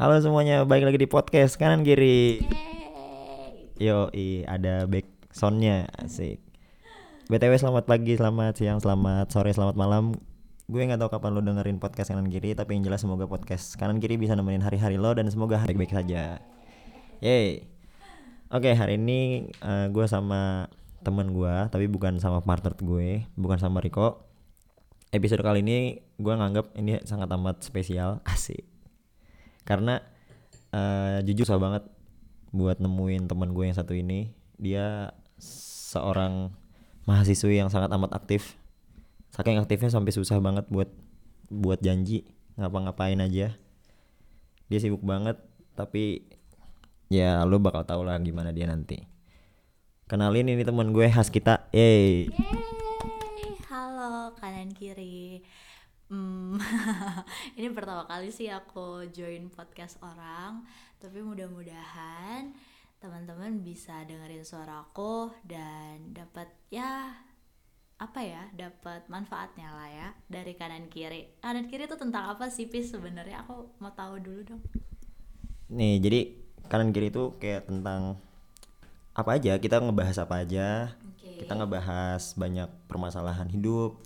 Halo semuanya, balik lagi di podcast kanan kiri. Yo, ada back soundnya asik. BTW selamat pagi, selamat siang, selamat sore, selamat malam. Gue nggak tahu kapan lo dengerin podcast kanan kiri, tapi yang jelas semoga podcast kanan kiri bisa nemenin hari-hari lo dan semoga baik-baik saja. Yeay. Oke, hari ini eh, gue sama temen gue, tapi bukan sama partner gue, bukan sama Riko. Episode kali ini gue nganggap ini sangat amat spesial, asik. Karena eh, jujur susah banget buat nemuin teman gue yang satu ini. Dia seorang mahasiswi yang sangat amat aktif. Saking aktifnya sampai susah banget buat buat janji ngapa-ngapain aja. Dia sibuk banget, tapi ya lo bakal tau lah gimana dia nanti. Kenalin ini teman gue khas kita. Yeay. Halo kanan kiri. Hmm, ini pertama kali sih aku join podcast orang, tapi mudah-mudahan teman-teman bisa dengerin suara aku dan dapat ya apa ya dapat manfaatnya lah ya dari kanan kiri. Kanan kiri itu tentang apa sih pis sebenarnya? Aku mau tahu dulu dong. Nih, jadi kanan kiri itu kayak tentang apa aja, kita ngebahas apa aja. Oke. Kita ngebahas banyak permasalahan hidup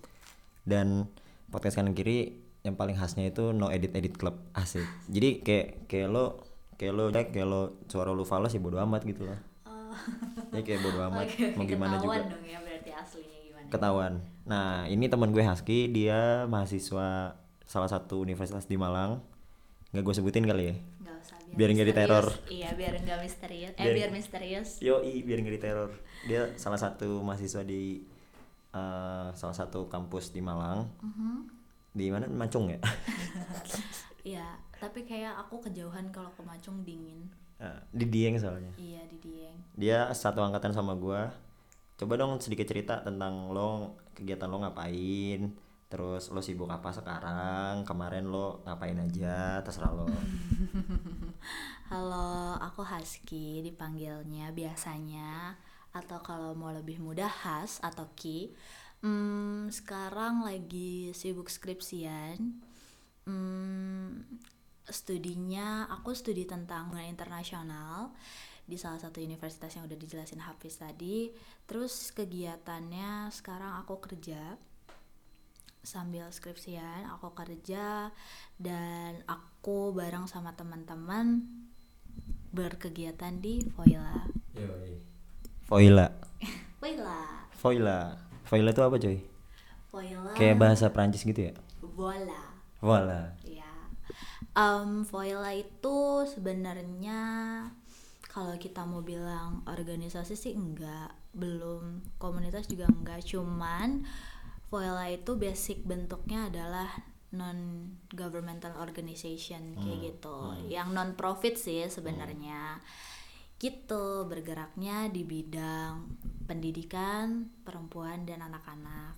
dan podcast kanan kiri yang paling khasnya itu no edit edit club asik. Jadi kayak kayak lo kayak lo kayak lo suara lo fals ya bodo amat gitu lah. Oh. Ya kayak bodo amat Oke, mau gimana ketahuan juga dong ya berarti aslinya gimana ketahuan. Nah, ini teman gue Husky, dia mahasiswa salah satu universitas di Malang. Nggak gue sebutin kali ya. Nggak usah Biar nggak diteror. Iya, biar nggak misterius. Eh, Biar- biar misterius. Yoi, biar nggak diteror. Dia salah satu mahasiswa di eh, salah satu kampus di Malang. Mhm. Di mana? Macung ya? Iya, tapi kayak aku kejauhan kalau ke Macung dingin. Eh, di Dieng soalnya. Iya, di Dieng. Dia satu angkatan sama gua. Coba dong sedikit cerita tentang lo kegiatan lo ngapain. Terus lo sibuk apa sekarang? Kemarin lo ngapain aja? Terserah lo. Halo, aku Husky dipanggilnya biasanya atau kalau mau lebih mudah Has atau Ki. Hmm, sekarang lagi sibuk skripsian. Hmm, studinya aku studi tentang hubungan internasional di salah satu universitas yang udah dijelasin Hafiz tadi. Terus kegiatannya sekarang aku kerja sambil skripsian aku kerja dan aku bareng sama teman-teman berkegiatan di Voila. Voila. Voila. Voila. Voila itu apa coy? Voila. Kayak bahasa Prancis gitu ya? Voila. Voila. Ya. Em, Voila itu sebenarnya kalau kita mau bilang organisasi sih enggak, belum komunitas juga enggak, cuman Voila itu basic bentuknya adalah non governmental organization kayak gitu. Yang non profit sih sebenarnya. Gitu, bergeraknya di bidang pendidikan perempuan dan anak-anak.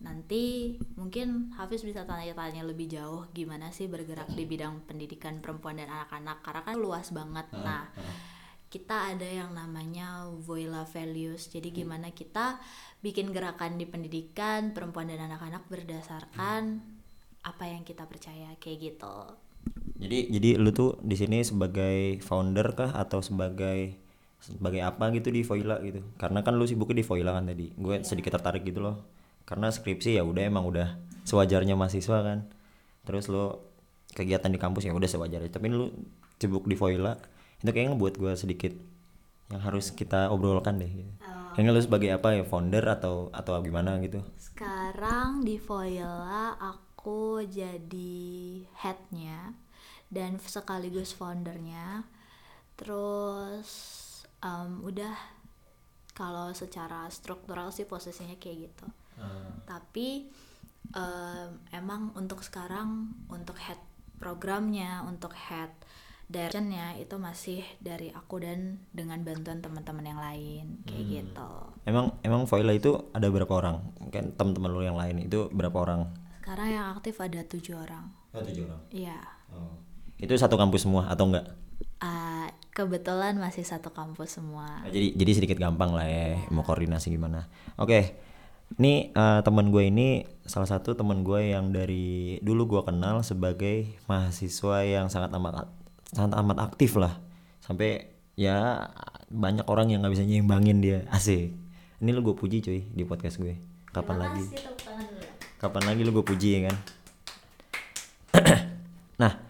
Nanti mungkin Hafiz bisa tanya-tanya lebih jauh gimana sih bergerak di bidang pendidikan perempuan dan anak-anak karena kan luas banget. Nah kita ada yang namanya Voila Values jadi gimana kita bikin gerakan di pendidikan perempuan dan anak-anak berdasarkan apa yang kita percaya kayak gitu Jadi jadi lu tuh di sini sebagai founder kah atau sebagai sebagai apa gitu di Voila gitu? Karena kan lu sibuknya di Voila kan tadi. Gue sedikit tertarik gitu loh. Karena skripsi ya udah emang udah sewajarnya mahasiswa kan. Terus lu kegiatan di kampus ya udah sewajarnya. Tapi lu sibuk di Voila itu kayaknya ngebuat gue sedikit yang harus kita obrolkan deh. Gitu. Kayaknya lu sebagai apa ya founder atau atau gimana gitu? Sekarang di Voila aku jadi headnya dan sekaligus foundernya. Terus em, udah kalau secara struktural sih posisinya kayak gitu. Tapi em, emang untuk sekarang untuk head programnya, untuk head directionnya itu masih dari aku dan dengan bantuan teman-teman yang lain kayak gitu. Emang emang Voila itu ada berapa orang? Kan teman-teman lu yang lain itu berapa orang? Sekarang yang aktif ada tujuh orang. Oh, tujuh orang. Iya. Itu satu kampus semua atau enggak? Ah, kebetulan masih satu kampus semua. Nah, jadi jadi sedikit gampang lah ya mau koordinasi gimana. Oke. Nih eh, teman gue ini salah satu teman gue yang dari dulu gue kenal sebagai mahasiswa yang sangat amat sangat amat aktif lah sampai ya banyak orang yang nggak bisa nyimbangin dia asik ini lu gue puji cuy di podcast gue kapan Terima lagi kapan lagi lu gue puji ya kan nah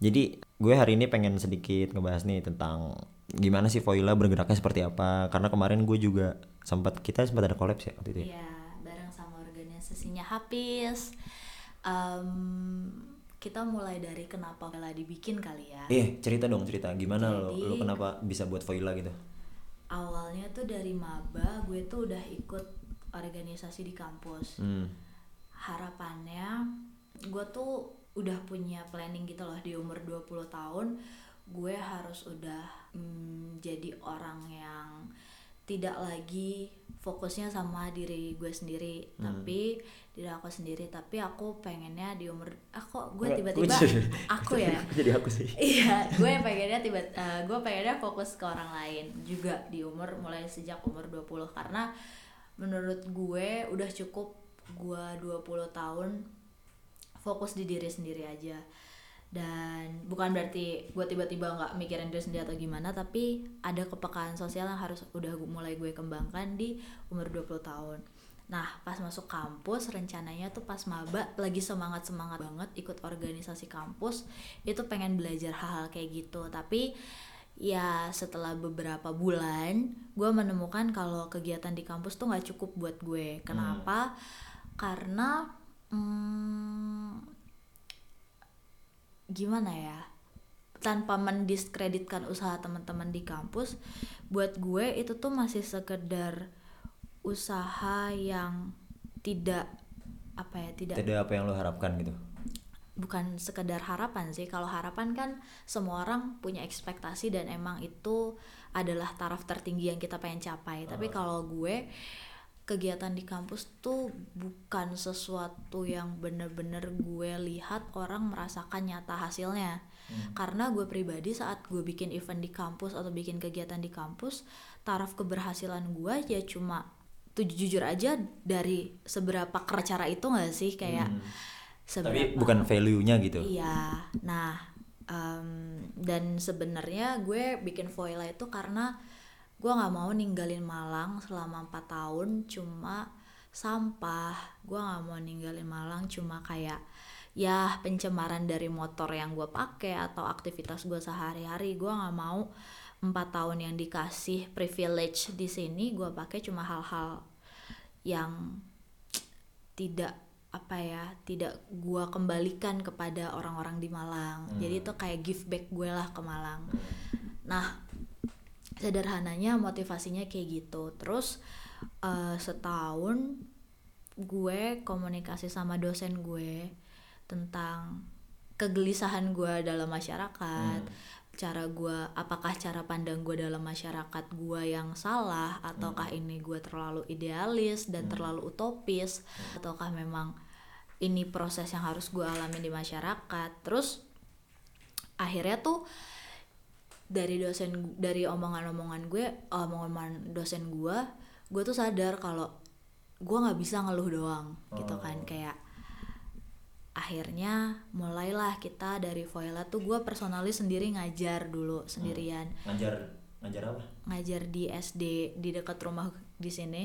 jadi gue hari ini pengen sedikit ngebahas nih tentang gimana sih Voila bergeraknya seperti apa karena kemarin gue juga sempat kita sempat ada collab ya waktu itu ya Iya, bareng sama organisasinya Hafiz. Em, kita mulai dari kenapa Voila dibikin kali ya. eh cerita dong cerita gimana lo lo kenapa bisa buat Voila gitu Awalnya tuh dari maba, gue tuh udah ikut organisasi di kampus. hmm. Harapannya gue tuh udah punya planning gitu loh di umur 20 tahun gue harus udah mm, jadi orang yang tidak lagi fokusnya sama diri gue sendiri. Tapi diri aku sendiri tapi aku pengennya di umur ah kok gue tiba-tiba aku ya? jadi aku sih? Iya gue pengennya tiba eh, gue pengennya fokus ke orang lain juga di umur mulai sejak umur 20 karena menurut gue udah cukup gue 20 tahun fokus di diri sendiri aja. Dan bukan berarti gue tiba-tiba nggak mikirin diri sendiri atau gimana tapi ada kepekaan sosial yang harus udah mulai gue kembangkan di umur 20 tahun. Nah pas masuk kampus rencananya tuh pas maba lagi semangat semangat banget ikut organisasi kampus itu pengen belajar hal-hal kayak gitu. Tapi ya setelah beberapa bulan gue menemukan kalau kegiatan di kampus tuh nggak cukup buat gue. Kenapa? Karena hmm, gimana ya? Tanpa mendiskreditkan usaha teman-teman di kampus buat gue itu tuh masih sekedar usaha yang tidak apa ya tidak tidak apa yang lo harapkan gitu? Bukan sekedar harapan sih. Kalau harapan kan semua orang punya ekspektasi dan emang itu adalah taraf tertinggi yang kita pengen capai. Tapi kalau gue kegiatan di kampus tuh bukan sesuatu yang bener-bener gue lihat orang merasakan nyata hasilnya. Karena gue pribadi saat gue bikin event di kampus atau bikin kegiatan di kampus taraf keberhasilan gue ya cuma tuh jujur aja dari seberapa keras cara itu nggak sih? Kayak tapi bukan value-nya gitu? Iya, nah em, dan sebenarnya gue bikin Voila itu karena gue nggak mau ninggalin Malang selama empat tahun cuma sampah. Gue nggak mau ninggalin Malang cuma kayak ya pencemaran dari motor yang gue pakai atau aktivitas gue sehari-hari. Gue nggak mau empat tahun yang dikasih privilege di sini gue pakai cuma hal-hal yang tidak apa ya tidak gua kembalikan kepada orang-orang di Malang jadi itu kayak give back gue lah ke Malang nah sederhananya motivasinya kayak gitu. Terus eh, setahun gue komunikasi sama dosen gue tentang kegelisahan gue dalam masyarakat cara gue apakah cara pandang gue dalam masyarakat gue yang salah ataukah ini gue terlalu idealis dan terlalu utopis ataukah memang ini proses yang harus gue alami di masyarakat. Terus akhirnya tuh dari dosen dari omongan-omongan gue omongan dosen gue gue tuh sadar kalau gue nggak bisa ngeluh doang gitu kan. Kayak akhirnya mulailah kita dari Voila tuh gue personalis sendiri ngajar dulu sendirian. Ngajar ngajar apa? Ngajar di SD di dekat rumah di sini.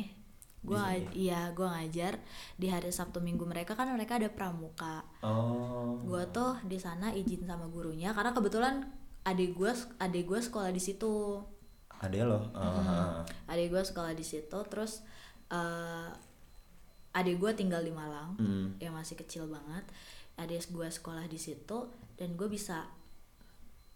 Gue iya gue ngajar di hari Sabtu Minggu mereka kan mereka ada pramuka. Oh. Gue tuh di sana izin sama gurunya karena kebetulan adik gue adik gue sekolah di situ. Ada lo? Ah, adik gue sekolah di situ terus eh adik gue tinggal di Malang. Hmm. yang masih kecil banget. Adik gue sekolah di situ dan gue bisa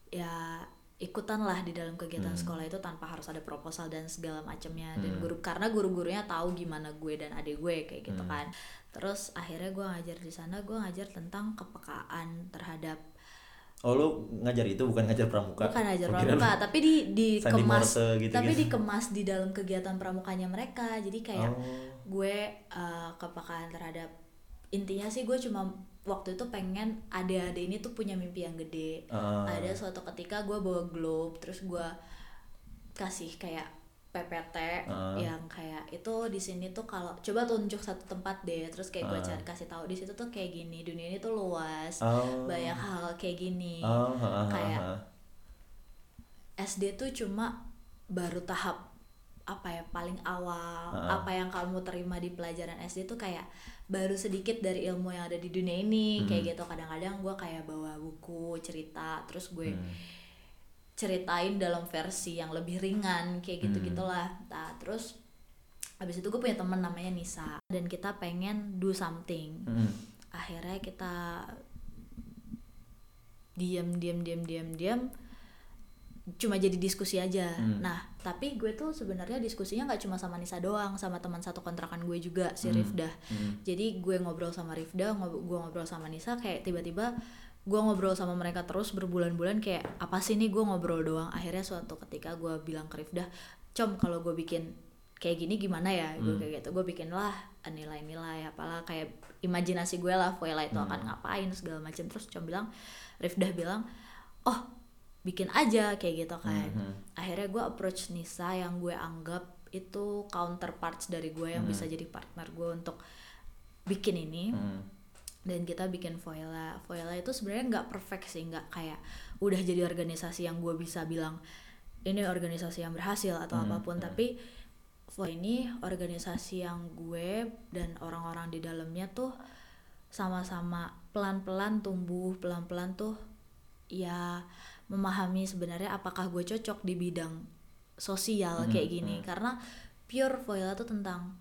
ya ikutan lah di dalam kegiatan sekolah itu tanpa harus ada proposal dan segala macamnya dan guru karena guru-gurunya tahu gimana gue dan adik gue kayak gitu kan. Terus akhirnya gue ngajar di sana gue ngajar tentang kepekaan terhadap oh lo ngajar itu bukan ngajar pramuka bukan ajar Gua kira pramuka tapi di dikemas gitu tapi gitu. dikemas di dalam kegiatan pramukanya mereka jadi kayak Oh. gue eh, kepekaan terhadap intinya sih gue cuma waktu itu pengen adik-adik ini tuh punya mimpi yang gede Ah. ada suatu ketika gue bawa globe terus gue kasih kayak PPT Ah. yang kayak itu di sini tuh kalau coba tunjuk satu tempat deh terus kayak gue Ah. cari kasih tahu di situ tuh kayak gini dunia ini tuh luas Oh. banyak hal kayak gini Oh, kayak. SD tuh cuma baru tahap apa ya paling awal Heeh. apa yang kamu terima di pelajaran SD tuh kayak baru sedikit dari ilmu yang ada di dunia ini kayak gitu kadang-kadang gue kayak bawa buku cerita terus gue Hmm. Ceritain dalam versi yang lebih ringan kayak gitu gitulah nah terus habis itu gue punya temen namanya Nisa dan kita pengen do something Hmm. akhirnya kita diam diam diam diam diam cuma jadi diskusi aja Hmm. nah tapi gue tuh sebenarnya diskusinya nggak cuma sama Nisa doang sama teman satu kontrakan gue juga si Hmm. Rifda Hmm. jadi gue ngobrol sama Rifda ngob- gue ngobrol sama Nisa kayak tiba-tiba gue ngobrol sama mereka terus berbulan-bulan kayak apa sih nih gue ngobrol doang akhirnya suatu ketika gue bilang ke Rifda com kalau gue bikin kayak gini gimana ya gue Hmm. kayak gitu gue bikin lah nilai-nilai apalah kayak imajinasi gue lah Voila itu Hmm. akan ngapain segala macam terus com bilang Rifda bilang oh bikin aja kayak gitu kan Mhm. akhirnya gue approach Nisa yang gue anggap itu counterparts dari gue yang Hmm. bisa jadi partner gue untuk bikin ini Hmm. Dan kita bikin Voila Voila itu sebenarnya nggak perfect sih nggak kayak udah jadi organisasi yang gue bisa bilang ini organisasi yang berhasil atau Hmm, apa pun hmm. tapi Voila ini organisasi yang gue dan orang-orang di dalamnya tuh sama-sama pelan-pelan tumbuh pelan-pelan tuh ya memahami sebenarnya apakah gue cocok di bidang sosial Hmm, kayak gini hmm. karena pure Voila tuh tentang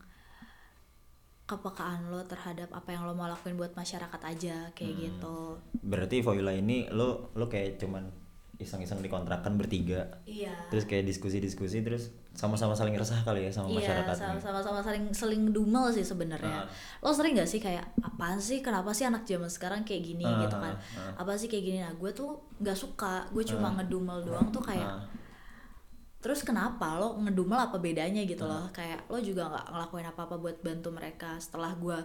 kepekaan lo terhadap apa yang lo mau lakuin buat masyarakat aja kayak Hmm. gitu Berarti Voila ini lo lo kayak cuman iseng-iseng dikontrakan bertiga. iya Terus kayak diskusi-diskusi terus sama-sama saling resah kali ya sama iya masyarakat. sama- sama-sama saling seling dumel sih sebenarnya Ah. lo sering gak sih kayak apaan sih kenapa sih anak zaman sekarang kayak gini Ah, gitu kan ah. apa sih kayak gini nah gue tuh nggak suka gue cuma Ah. ngedumel doang tuh kayak Ah. Terus kenapa lo ngedumel apa bedanya gitu loh? Kayak lo juga nggak ngelakuin apa apa buat bantu mereka setelah gue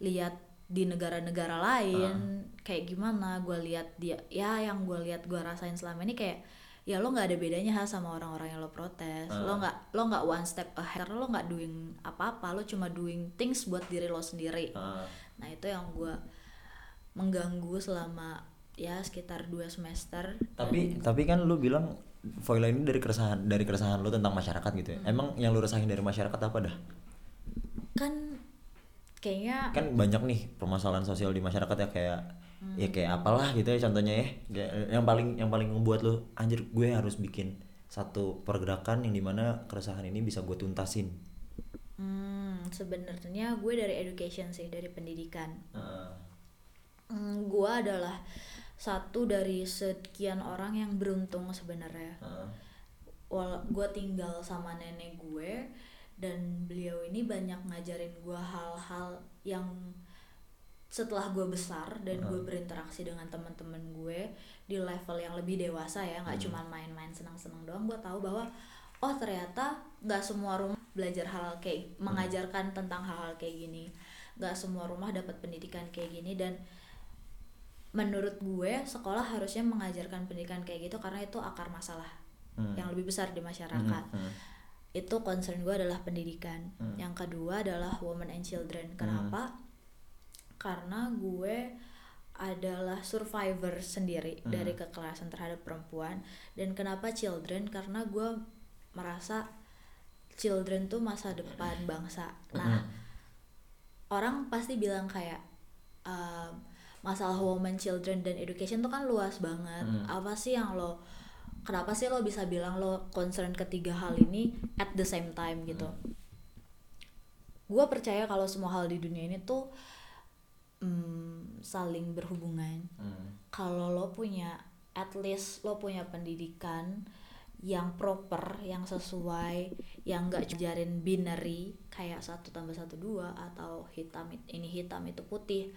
lihat di negara-negara lain kayak gimana gue lihat dia ya yang gue lihat gue rasain selama ini kayak ya lo nggak ada bedanya ha sama orang-orang yang lo protes. Lo nggak lo nggak one step ahead karena lo nggak doing apa-apa lo cuma doing things buat diri lo sendiri. Ah. nah itu yang gue mengganggu selama ya sekitar dua semester. Tapi tapi kan lu bilang Voila ini dari keresahan dari keresahan lu tentang masyarakat gitu ya. Hmm. Emang yang lu resahin dari masyarakat apa dah? kan kayaknya Kan banyak nih permasalahan sosial di masyarakat ya kayak ya kayak apalah gitu ya contohnya ya. Yang paling yang paling membuat lu anjir gue harus bikin satu pergerakan yang di mana keresahan ini bisa gue tuntasin. Hmm, sebenarnya gue dari education sih, dari pendidikan. Heeh. Hmm, gue adalah satu dari sekian orang yang beruntung sebenarnya. Heeh. Wal gue tinggal sama nenek gue dan beliau ini banyak ngajarin gue hal-hal yang setelah gue besar dan gue berinteraksi dengan teman-teman gue di level yang lebih dewasa ya nggak cuma main-main senang-senang doang. Gue tahu bahwa oh ternyata nggak semua rumah belajar hal kayak mengajarkan tentang hal-hal kayak gini. Nggak semua rumah dapat pendidikan kayak gini dan menurut gue sekolah harusnya mengajarkan pendidikan kayak gitu karena itu akar masalah Hmm. yang lebih besar di masyarakat Hmm, hmm. itu concern gue adalah pendidikan Hmm. yang kedua adalah women and children kenapa karena gue adalah survivor sendiri Hmm. dari kekerasan terhadap perempuan dan kenapa children karena gue merasa children tuh masa depan bangsa nah Hmm. orang pasti bilang kayak um, masalah women, children dan education tuh kan luas banget. Hmm. Apa sih yang lo kenapa sih lo bisa bilang lo concern ketiga hal ini at the same time gitu? Gue percaya kalau semua hal di dunia ini tuh mm, saling berhubungan. Hmm. Kalau lo punya at least lo punya pendidikan yang proper, yang sesuai, yang gak jarin binary kayak satu tambah satu dua atau hitam it- ini hitam itu putih,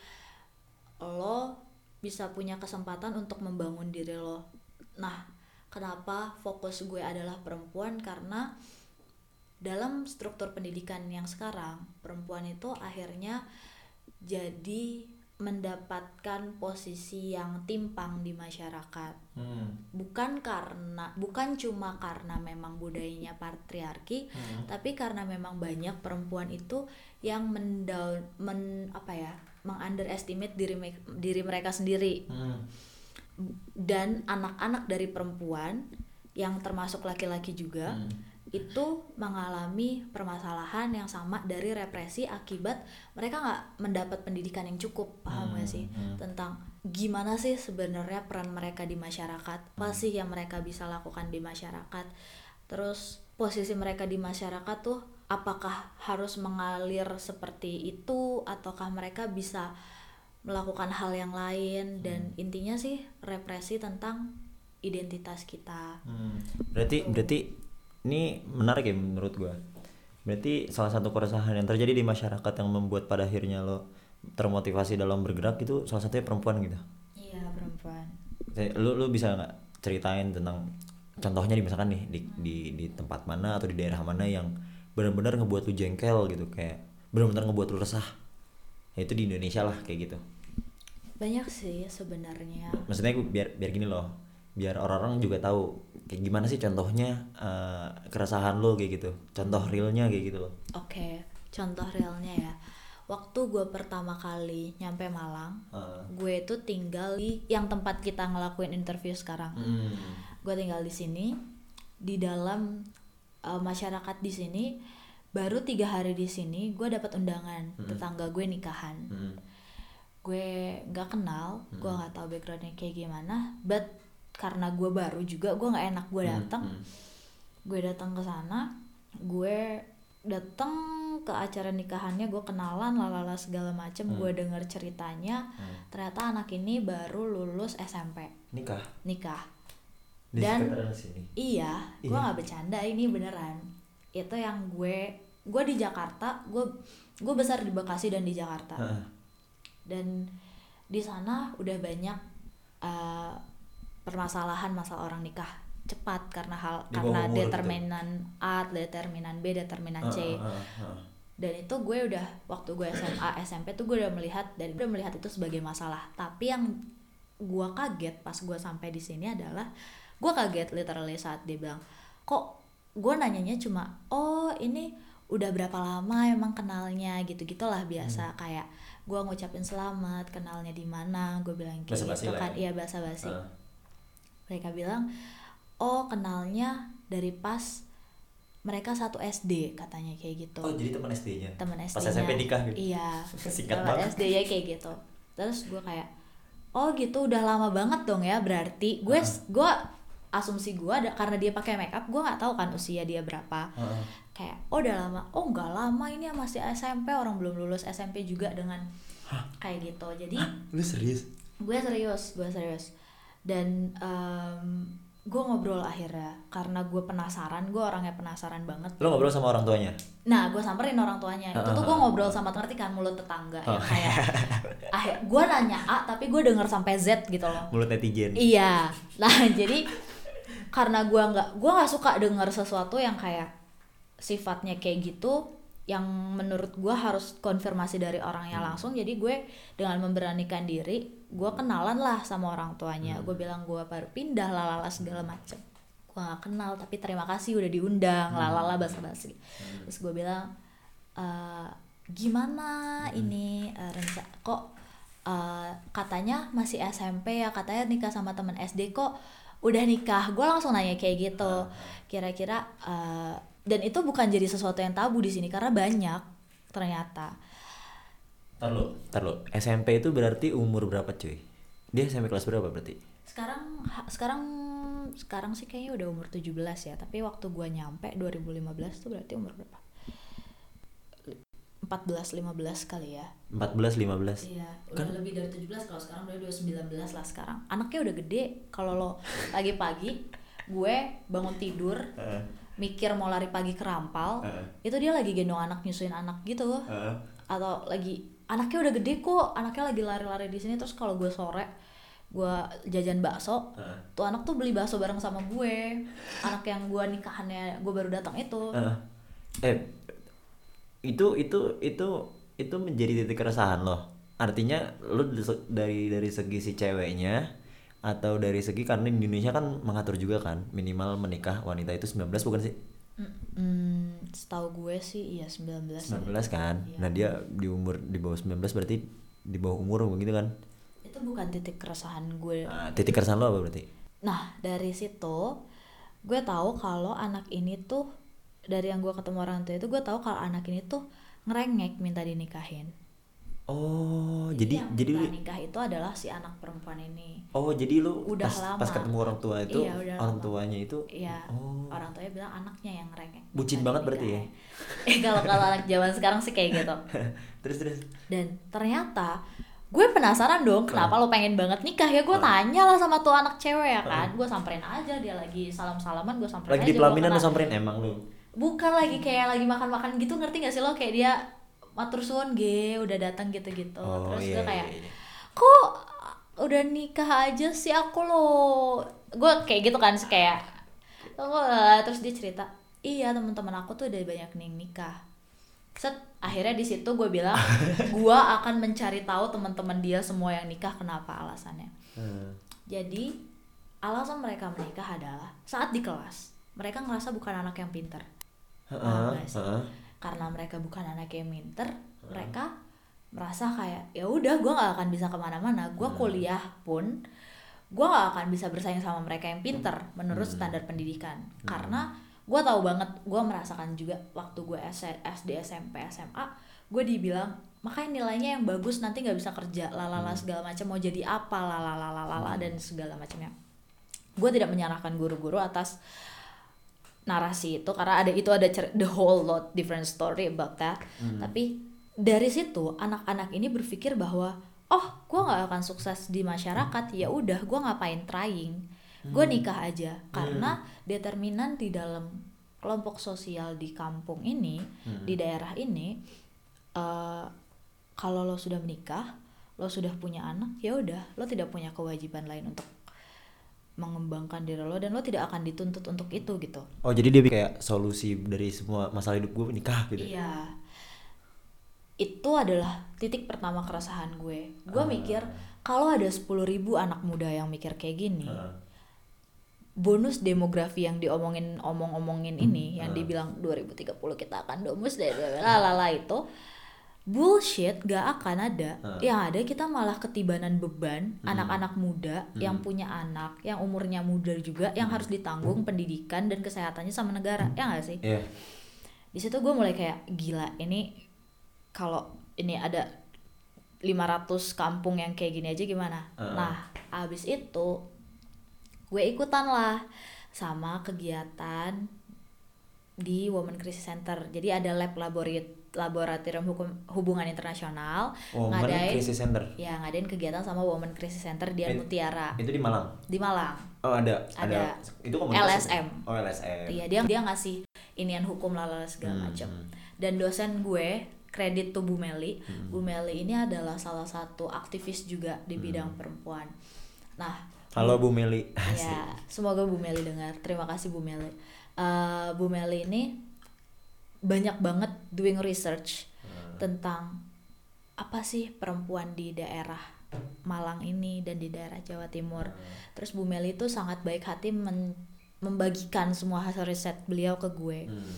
lo bisa punya kesempatan untuk membangun diri lo. Nah, kenapa fokus gue adalah perempuan karena dalam struktur pendidikan yang sekarang perempuan itu akhirnya jadi mendapatkan posisi yang timpang di masyarakat Hmm. bukan karena bukan cuma karena memang budayanya patriarki Hmm. tapi karena memang banyak perempuan itu yang mendown men apa ya mengunderestimate diri diri mereka sendiri Hmm. dan anak-anak dari perempuan yang termasuk laki-laki juga Hmm. itu mengalami permasalahan yang sama dari represi akibat mereka nggak mendapat pendidikan yang cukup paham gak sih Hmm, hmm. tentang gimana sih sebenarnya peran mereka di masyarakat apa Hmm. sih yang mereka bisa lakukan di masyarakat terus posisi mereka di masyarakat tuh apakah harus mengalir seperti itu ataukah mereka bisa melakukan hal yang lain dan Hmm. intinya sih represi tentang identitas kita Hmm. Berarti berarti ini menarik ya menurut gua. Berarti salah satu keresahan yang terjadi di masyarakat yang membuat pada akhirnya lo termotivasi dalam bergerak itu salah satunya perempuan gitu. iya perempuan Lu lu bisa nggak ceritain tentang contohnya di misalkan nih di, di di tempat mana atau di daerah mana yang benar-benar ngebuat lu jengkel gitu kayak benar-benar ngebuat lu resah. Ya itu di Indonesia lah kayak gitu. banyak sih sebenarnya maksudnya gue biar biar gini loh biar orang-orang juga tahu kayak gimana sih contohnya eh, keresahan lo kayak gitu contoh realnya kayak gitu loh Oke, contoh realnya ya. Waktu gue pertama kali nyampe Malang, Heeh. gue itu tinggal di yang tempat kita ngelakuin interview sekarang. Hmm. Gue tinggal di sini, di dalam uh, masyarakat di sini. Baru tiga hari di sini, gue dapat undangan tetangga gue nikahan. Hmm. Gue nggak kenal, gue nggak tahu backgroundnya kayak gimana. But karena gue baru juga, gue nggak enak gue datang. Hmm. gue datang ke sana gue datang ke acara nikahannya gue kenalan lalala segala macem gue denger ceritanya ternyata anak ini baru lulus SMP nikah nikah Dan- sini iya gue Iya. nggak bercanda ini beneran itu yang gue gue di Jakarta gue gue besar di Bekasi dan di Jakarta dan di sana udah banyak uh, permasalahan masalah orang nikah cepat karena hal Di karena umur gitu. determinan A, determinan B, determinan C. Heeh, heeh, heeh. Dan itu gue udah waktu gue SMA, SMP tuh gue udah melihat dan udah melihat itu sebagai masalah. Tapi yang gue kaget pas gue sampai di sini adalah gue kaget literally saat dia bilang, "Kok gue nanyanya cuma, "Oh, ini udah berapa lama emang kenalnya?" gitu-gitulah biasa Hmm. kayak gue ngucapin selamat, kenalnya di mana, gue bilang kayak gitu kan. ya. Iya, basa-basi Heeh. mereka bilang oh kenalnya dari pas mereka satu SD katanya kayak gitu oh jadi teman SD-nya teman SD pas SMP nikah gitu iya Singkat banget. SD ya kayak gitu terus gue kayak oh gitu udah lama banget dong ya berarti gue gue asumsi gue ada karena dia pakai make up gue nggak tahu kan usia dia berapa Heeh. Kayak oh udah lama. Oh nggak lama ini masih SMP orang belum lulus SMP juga dengan kayak gitu. Jadi lu serius? Gue serius gue serius. Dan gue ngobrol akhirnya. Karena gue penasaran gue orangnya penasaran banget. Lo ngobrol sama orang tuanya? Nah gue samperin orang tuanya. Itu tuh gue ngobrol sama ngerti kan mulut tetangga ya kayak akhir gue nanya A tapi gue denger sampai Z gitu loh. Mulut netizen. Iya. Nah jadi karena gue nggak gue nggak suka denger sesuatu yang kayak sifatnya kayak gitu yang menurut gue harus konfirmasi dari orangnya langsung. Jadi gue dengan memberanikan diri gue kenalan lah sama orang tuanya. Gue bilang gue baru pindah lalala segala macem. Gue gak kenal tapi terima kasih udah diundang lalala basa-basi. Terus gue bilang "Eh, gimana ini eh, renca kok eh, katanya masih SMP ya katanya nikah sama temen SD kok udah nikah? Gue langsung nanya kayak gitu. Kira-kira eh, dan itu bukan jadi sesuatu yang tabu di sini karena banyak ternyata ntar lo. SMP itu berarti umur berapa cuy? Dia SMP kelas berapa berarti? sekarang sekarang sekarang sih kayaknya udah umur 17 ya tapi waktu gua nyampe 2015 tuh berarti umur berapa 14 15 kali ya 14, 15 Iya, udah lebih dari 17 kalau sekarang udah 19 lah sekarang. Anaknya udah gede. Kalau lo pagi-pagi gue bangun tidur, Heeh. Mikir mau lari pagi ke rampal, Heeh. itu dia lagi gendong anak nyusuin anak gitu. Heeh. Atau lagi anaknya udah gede kok, anaknya lagi lari-lari di sini terus kalau gue sore gue jajan bakso, Heeh. tuh anak tuh beli bakso bareng sama gue. Anak yang gue nikahannya gue baru datang itu. Heeh. Eh, itu itu itu itu menjadi titik keresahan loh. Artinya lu dari dari segi si ceweknya atau dari segi karena di Indonesia kan mengatur juga kan minimal menikah wanita itu 19 bukan sih? Hmm, setahu gue sih iya 19. 19 kan. Nah, dia di umur di bawah 19 berarti di bawah umur begitu kan. Itu bukan titik keresahan gue Nah, titik keresahan lo apa berarti? Nah, dari situ gue tahu kalau anak ini tuh dari yang gue ketemu orang tua itu gue tahu kalau anak ini tuh ngerengek minta dinikahin Oh, jadi yang jadi minta lu nikah itu adalah si anak perempuan ini Oh, jadi lu Udah pas, lama. pas ketemu orang tua itu Iya, udah orang lama. tuanya itu Iya, Oh. orang tuanya bilang anaknya yang ngerengek. Bucin banget berarti ya? Eh kalau kalau anak zaman sekarang sih kayak gitu. terus terus. Dan ternyata gue penasaran dong kenapa lo pengen banget nikah ya gue Ah. tanya lah sama tuh anak cewek ya kan gue samperin aja dia lagi salam salaman gue samperin Lagi di aja, gua pelaminan kenal. samperin emang lu. bukan lagi kayak lagi makan makan gitu ngerti gak sih lo kayak dia matur suwun ge udah datang gitu gitu Oh, terus iya, gue kayak iya, iya. kok udah nikah aja sih aku lo gue kayak gitu kan kayak terus dia cerita iya teman-teman aku tuh udah banyak nih nikah. Set akhirnya di situ gue bilang gue akan mencari tahu teman-teman dia semua yang nikah kenapa alasannya. Hmm. jadi alasan mereka menikah adalah saat di kelas mereka ngerasa bukan anak yang pinter. Heeh, Paham gak sih? Karena mereka bukan anak yang pinter mereka merasa kayak ya udah gue nggak akan bisa ke mana-mana. Gue kuliah pun gue nggak akan bisa bersaing sama mereka yang pinter menurut standar pendidikan. Karena gue tahu banget gue merasakan juga waktu gue SD SMP SMA gue dibilang makanya nilainya yang bagus nanti nggak bisa kerja. Lalala segala macam mau jadi apa lalala dan segala macamnya. Gue tidak menyalahkan guru-guru atas narasi itu karena ada itu ada the whole lot different story about that. Tapi dari situ anak-anak ini berpikir bahwa oh gue nggak akan sukses di masyarakat ya udah gue ngapain trying? Gue nikah aja. Karena determinan di dalam kelompok sosial di kampung ini di daerah ini eh, kalau lo sudah menikah lo sudah punya anak ya udah lo tidak punya kewajiban lain untuk mengembangkan diri lo dan lo tidak akan dituntut untuk itu gitu Oh, jadi dia kayak solusi dari semua masalah hidup gue nikah gitu. Iya. Itu adalah titik pertama keresahan gue. Gue Ah. mikir kalau ada 10.000 ribu anak muda yang mikir kayak gini, Heeh. bonus demografi yang diomongin omong-omongin ini, Ah. yang dibilang 2030 kita akan domus dari lalala itu bullshit gak akan ada. Ah. yang ada kita malah ketibanan beban anak-anak muda yang punya anak yang umurnya muda juga yang harus ditanggung pendidikan dan kesehatannya sama negara. Ya gak sih? Iya. di situ gue mulai kayak gila ini kalau ini ada 500 kampung yang kayak gini aja gimana? Heeh. nah abis itu gue ikutan lah sama kegiatan di Women Crisis Center. Jadi ada lab laborat laboratorium hukum hubungan internasional Women ngadain Crisis Center. ya ngadain kegiatan sama Women Crisis Center di It- Mutiara Itu di Malang. di Malang Oh, ada. Ada. Itu komunitas. LSM. Oh, LSM. Iya dia dia ngasih inian hukum lalala segala Hmm, macam. hmm. Dan dosen gue kredit tuh Bu Meli. Hmm. Bu Meli ini adalah salah satu aktivis juga di bidang perempuan. Nah, Halo Bu Meli. ya semoga Bu Meli dengar. Terima kasih Bu Meli. Eh, Bu Meli ini banyak banget doing research Hmm. tentang apa sih perempuan di daerah Malang ini dan di daerah Jawa Timur. Terus Bu Meli itu sangat baik hati men- membagikan semua hasil riset beliau ke gue. Hmm.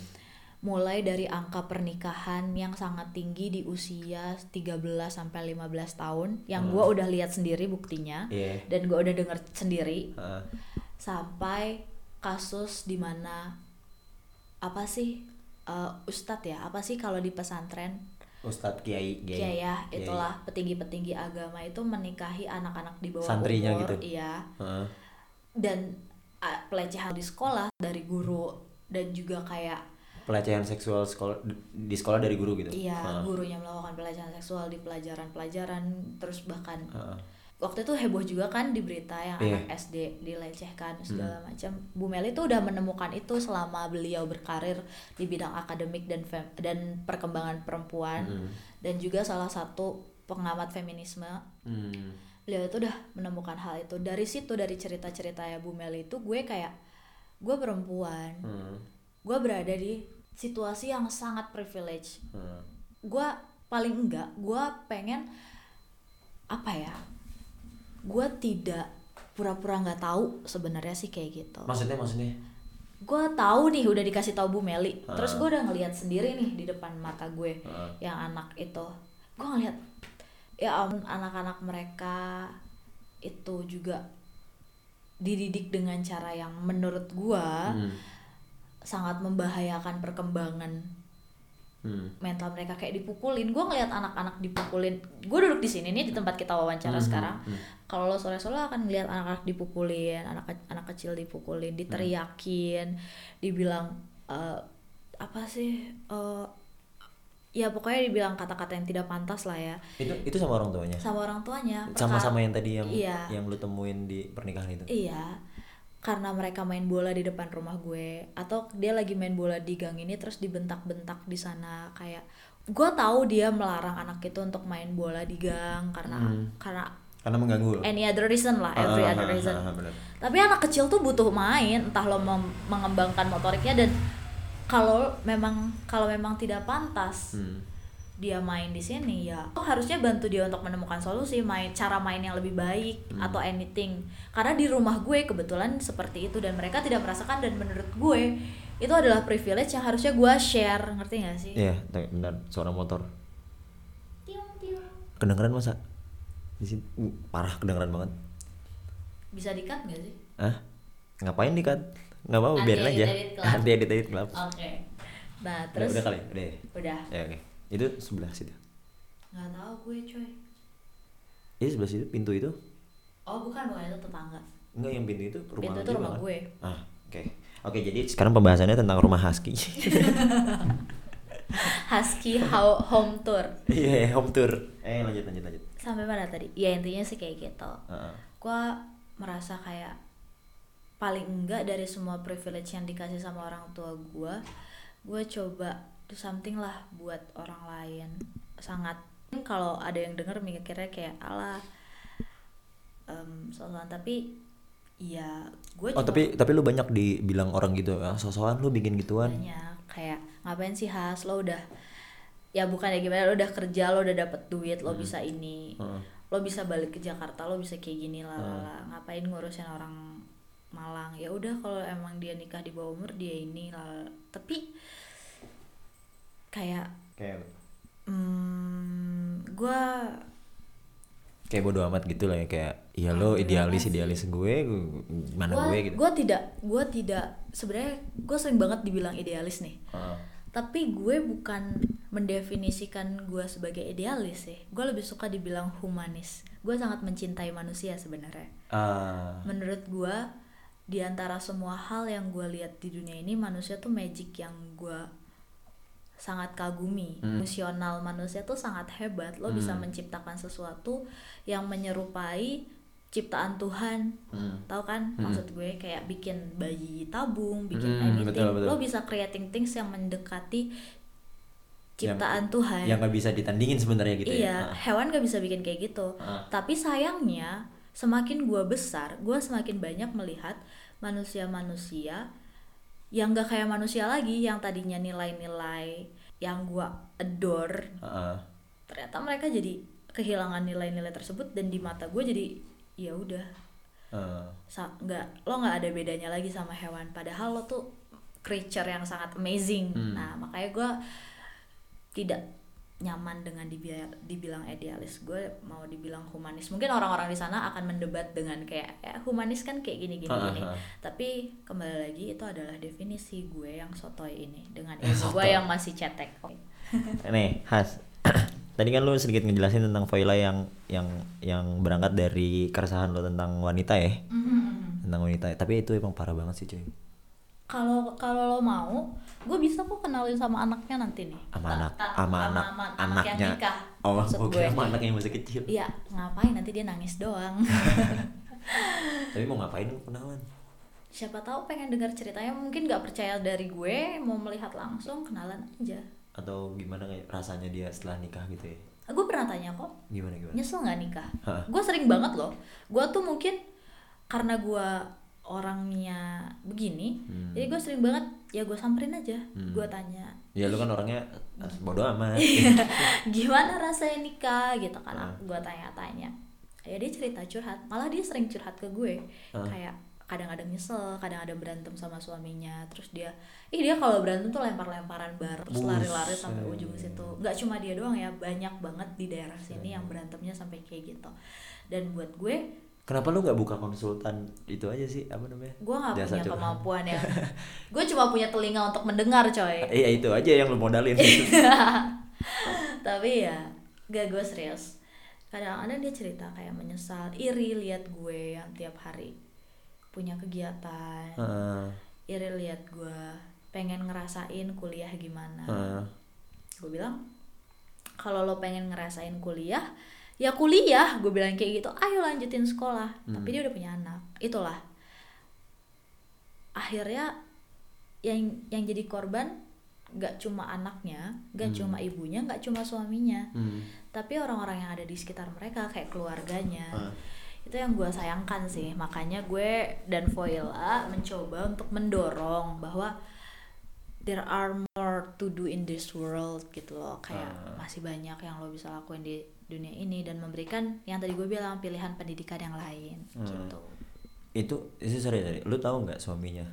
Mulai dari angka pernikahan yang sangat tinggi di usia 13 sampai 15 tahun yang gue udah lihat sendiri buktinya Iya. dan gue udah denger sendiri Heeh. sampai kasus di mana apa sih eh, ustadz ya apa sih kalau di pesantren Ustadz Kiai Kiai. Ya Kiai. itulah petinggi-petinggi agama itu menikahi anak-anak di bawah Santrinya umur gitu? iya Heeh. dan ah, pelecehan di sekolah dari guru dan juga kayak Pelecehan seksual sekolah di sekolah dari guru gitu. iya Heeh. gurunya melakukan pelecehan seksual di pelajaran-pelajaran terus bahkan Heeh. Waktu itu heboh juga kan di berita yang Iya. anak SD dilecehkan segala macam Bu Meli tuh udah menemukan itu selama beliau berkarir di bidang akademik dan fem- dan perkembangan perempuan Hmm. dan juga salah satu pengamat feminisme Hmm. beliau itu udah menemukan hal itu dari situ dari cerita-cerita ya Bu Meli itu gue kayak gue perempuan Hmm. gue berada di situasi yang sangat privilege Hmm. gue paling enggak gue pengen apa ya gue tidak pura-pura nggak tahu sebenarnya sih kayak gitu Maksudnya maksudnya? gue tahu nih udah dikasih tahu Bu Meli terus Ah. gue udah ngelihat sendiri nih di depan mata gue Heeh. yang anak itu gue ngeliat ya ampun anak-anak mereka itu juga dididik dengan cara yang menurut gua Hmm. sangat membahayakan perkembangan Hmm. mental mereka kayak dipukulin gue ngeliat anak-anak dipukulin gue duduk di sini nih di tempat kita wawancara Hmm, sekarang hmm. kalau lo sore-sore akan ngeliat anak-anak dipukulin anak anak kecil dipukulin diteriakin dibilang eh, apa sih eh, ya pokoknya dibilang kata-kata yang tidak pantas lah ya Itu itu sama orang tuanya. sama orang tuanya Sama-sama yang tadi yang Iya. yang lu temuin di pernikahan itu. Iya, karena mereka main bola di depan rumah gue, atau dia lagi main bola di gang ini terus dibentak-bentak di sana kayak gue tahu dia melarang anak itu untuk main bola di gang karena Hmm. karena Karena mengganggu any other reason lah, every Ah, other ah, reason. ah, ah, bener. Tapi anak kecil tuh butuh main, entah lo mengembangkan motoriknya dan kalau memang kalau memang tidak pantas Hmm. Dia main di sini ya lo harusnya bantu dia untuk menemukan solusi main cara main yang lebih baik Hmm. atau anything karena di rumah gue kebetulan seperti itu dan mereka tidak merasakan dan menurut gue itu adalah privilege yang harusnya gue share ngerti gak sih Iya, tapi benar suara motor. Tiung, tiung. Kedengeran masa? Di sini uh, parah kedengeran banget. bisa dikat gak sih Hah? Ngapain nih kan? Nggak mau biarin aja. Nanti edit edit gelap. oke nah Udah, terus udah kali, udah. udah Ya oke. Itu sebelah situ. nggak tahu gue coy Ini sebelah situ pintu itu? oh bukan bukan itu tetangga Enggak yang pintu itu rumah Pintu itu rumah kan? gue. Ah, oke. Oke, jadi sekarang pembahasannya tentang rumah husky. husky Ho- home tour Iya, home tour. Eh, lanjut lanjut lanjut. sampai mana tadi ya intinya sih kayak gitu Heeh. gue merasa kayak paling enggak dari semua privilege yang dikasih sama orang tua gue gue coba do something lah buat orang lain sangat kalau ada yang denger mikirnya kayak ala um, sosokan tapi ya gue Oh, tapi tapi lu banyak dibilang orang gitu, ah, sosokan lu bikin gituan. banyak kayak ngapain sih has lo udah ya bukan ya gimana lo udah kerja lo udah dapet duit lo bisa ini Heeh. lo bisa balik ke Jakarta lo bisa kayak gini lah lah. ngapain ngurusin orang Malang ya udah kalau emang dia nikah di bawah umur dia ini lah. tapi kayak Kayak hmm, gue kayak bodo amat gitu lah ya kayak iya lo idealis idealis gue, mana gue gitu. gue tidak gue tidak sebenarnya gue sering banget dibilang idealis nih. Heeh. tapi gue bukan mendefinisikan gue sebagai idealis sih. Gue lebih suka dibilang humanis. Gue sangat mencintai manusia sebenarnya. Ah, menurut gue di antara semua hal yang gue lihat di dunia ini manusia tuh magic yang gue sangat kagumi Hmm. emosional manusia tuh sangat hebat lo bisa menciptakan sesuatu yang menyerupai ciptaan Tuhan hmm. tahu kan maksud gue kayak bikin bayi tabung bikin Hmm, anything betul, betul. lo bisa creating things yang mendekati ciptaan Tuhan yang nggak bisa ditandingin sebenarnya gitu iya ya. Hewan gak bisa bikin kayak gitu Ah. tapi sayangnya semakin gua besar gua semakin banyak melihat manusia-manusia yang gak kayak manusia lagi yang tadinya nilai-nilai yang gua adore Heeh. ternyata mereka jadi kehilangan nilai-nilai tersebut dan di mata gue jadi ya udah sa- nggak lo nggak ada bedanya lagi sama hewan padahal lo tuh creature yang sangat amazing Hmm. nah makanya gue tidak nyaman dengan dibilang, dibilang idealis gue mau dibilang humanis mungkin orang-orang di sana akan mendebat dengan kayak ya, humanis kan kayak gini gini Ah, gini tapi kembali lagi itu adalah definisi gue yang sotoy ini dengan ilmu gue yang masih cetek Nih, Has. Tadi kan lu sedikit ngejelasin tentang Voila yang yang yang berangkat dari keresahan lo tentang wanita ya. Tentang wanita. Tapi itu emang parah banget sih, cuy. Kalau kalau lo mau gue bisa kok kenalin sama anaknya nanti nih Sama anak, sama anak, anak yang anaknya. nikah Oh, kira gue. sama anaknya yang masih kecil. Iya, ngapain nanti dia nangis doang. Tapi mau ngapain kenalan? Siapa tahu pengen dengar ceritanya, mungkin nggak percaya dari gue, mau melihat langsung, kenalan aja. Atau gimana kayak rasanya dia setelah nikah gitu ya? Gue pernah tanya kok, Gimana gimana? nyesel nggak nikah? Gue sering banget loh. Gue tuh mungkin karena gue orangnya begini, Hmm. jadi gue sering banget ya gue samperin aja, gue tanya Ya lu kan orangnya ah, bodo amat. gimana rasanya nikah? gitu kan Ah. gue tanya-tanya. Ya dia cerita curhat malah dia sering curhat ke gue. Ah. kayak kadang-kadang nyesel kadang-kadang berantem sama suaminya terus dia ih dia kalau berantem tuh lempar-lemparan bar terus lari-lari sampai ujung situ. Nggak cuma dia doang ya banyak banget di daerah sini yang berantemnya sampai kayak gitu. Dan buat gue kenapa lu nggak buka konsultan itu aja sih? Apa namanya? Gue nggak Jasa punya curhat. kemampuan ya. Gue cuma punya telinga untuk mendengar coy. Iya itu aja yang lu modalin. Tapi ya gak gue serius. Kadang-kadang dia cerita kayak menyesal. Iri lihat gue yang tiap hari punya kegiatan. Heeh, iri lihat gue pengen ngerasain kuliah gimana. Heeh. gue bilang kalau lo pengen ngerasain kuliah ya kuliah. Gue bilang kayak gitu ayo lanjutin sekolah. Tapi dia udah punya anak. Itulah. Akhirnya yang yang jadi korban gak cuma anaknya gak cuma ibunya gak cuma suaminya. Hmm. tapi orang-orang yang ada di sekitar mereka kayak keluarganya. Ah. itu yang gue sayangkan sih. Makanya gue dan Voila mencoba untuk mendorong bahwa there are more to do in this world gitu loh. Kayak Ah. masih banyak yang lo bisa lakuin di dunia ini dan memberikan yang tadi gue bilang pilihan pendidikan yang lain Hmm. gitu. Itu itu sorry sorry. Lu tahu nggak suaminya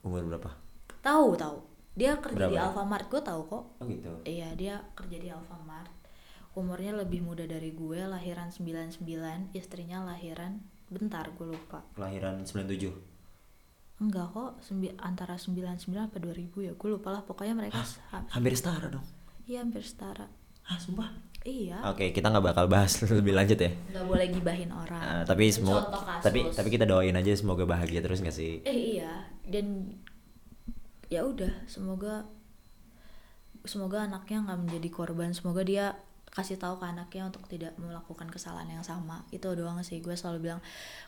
umur berapa? Tahu tahu. Dia kerja di Berapa ya? Alfamart. Gue tahu kok. Oh gitu. Iya dia kerja di Alfamart. Umurnya lebih muda dari gue Lahiran 99 Istrinya lahiran Bentar gue lupa. Kelahiran 97 Enggak kok sembi- Antara 99 apa 2000 ya. Gue lupa lah Pokoknya mereka hampir setara dong. Iya hampir setara. Ah sumpah Iya. Oke kita nggak bakal bahas lebih lanjut ya. Nggak boleh gibahin orang. Ah, tapi kasus. tapi tapi kita doain aja semoga bahagia terus nggak sih? Eh iya. Dan Ya udah Semoga Semoga anaknya nggak menjadi korban. Semoga dia kasih tahu ke anaknya untuk tidak melakukan kesalahan yang sama. Itu doang sih. Gue selalu bilang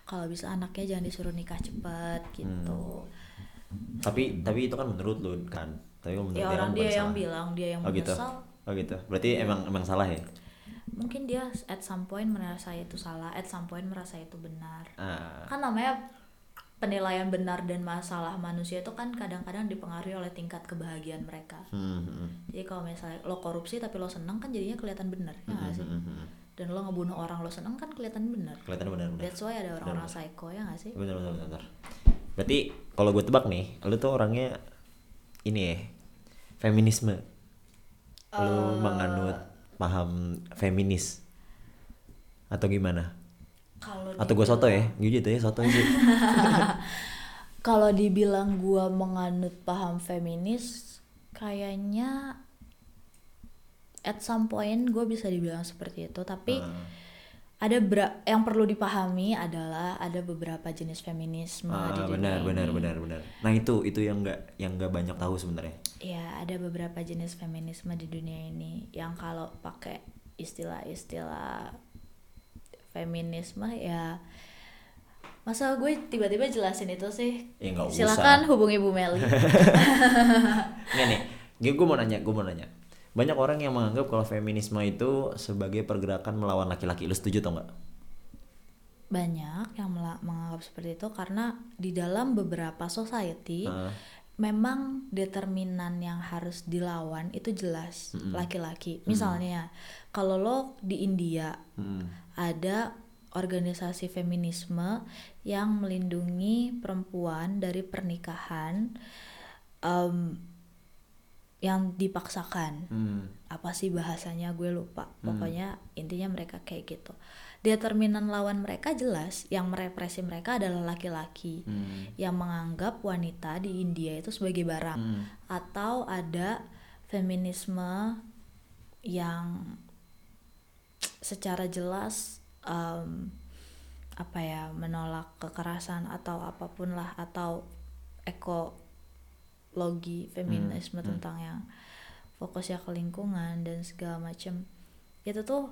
kalau bisa anaknya jangan disuruh nikah cepat gitu. Tapi tapi itu kan menurut lu kan. Tapi menurut ya dia orang kan dia bukan yang salah. bilang dia yang oh gitu. menyesal oh gitu. Berarti emang emang salah ya? Mungkin dia at some point merasa itu salah at some point merasa itu benar. Ah. Kan namanya penilaian benar dan masalah manusia itu kan kadang-kadang dipengaruhi oleh tingkat kebahagiaan mereka. Hmm, hmm, jadi kalau misalnya lo korupsi tapi lo seneng kan jadinya kelihatan benar ya nggak sih? hmm, hmm. dan lo ngebunuh orang lo seneng kan kelihatan benar. Kelihatan benar that's why ada orang-orang psycho ya nggak sih? Benar benar benar berarti kalau gue tebak nih lu tuh orangnya ini ya feminisme lu Eh. menganut paham feminis atau gimana kalau atau gue soto ya jujur tuh ya soto sih kalau dibilang gua menganut paham feminis kayaknya at some point gue bisa dibilang seperti itu tapi Ah. Ada yang perlu dipahami adalah ada beberapa jenis feminisme Ah, di dunia benar ini. benar benar benar nah itu itu yang nggak yang nggak banyak tahu sebenarnya ya ada beberapa jenis feminisme di dunia ini yang kalau pakai istilah-istilah feminisme ya masa gue tiba-tiba jelasin itu sih Ya, silakan usah. hubungi Bu Meli Nggak nih, gue mau nanya, gue mau nanya. Banyak orang yang menganggap kalau feminisme itu sebagai pergerakan melawan laki-laki. Lu setuju atau enggak? banyak yang menganggap seperti itu karena di dalam beberapa society Heeh. memang determinan yang harus dilawan itu jelas laki-laki misalnya kalau lo di India Hmm. ada organisasi feminisme yang melindungi perempuan dari pernikahan em, yang dipaksakan. Hmm. apa sih bahasanya? Gue lupa. Pokoknya intinya mereka kayak gitu. Determinan lawan mereka jelas yang merepresi mereka adalah laki-laki. Hmm. yang menganggap wanita di India itu sebagai barang. Hmm. atau ada feminisme yang secara jelas em, apa ya menolak kekerasan atau apa pun lah atau ekologi feminisme tentang yang fokusnya ke lingkungan dan segala macam itu tuh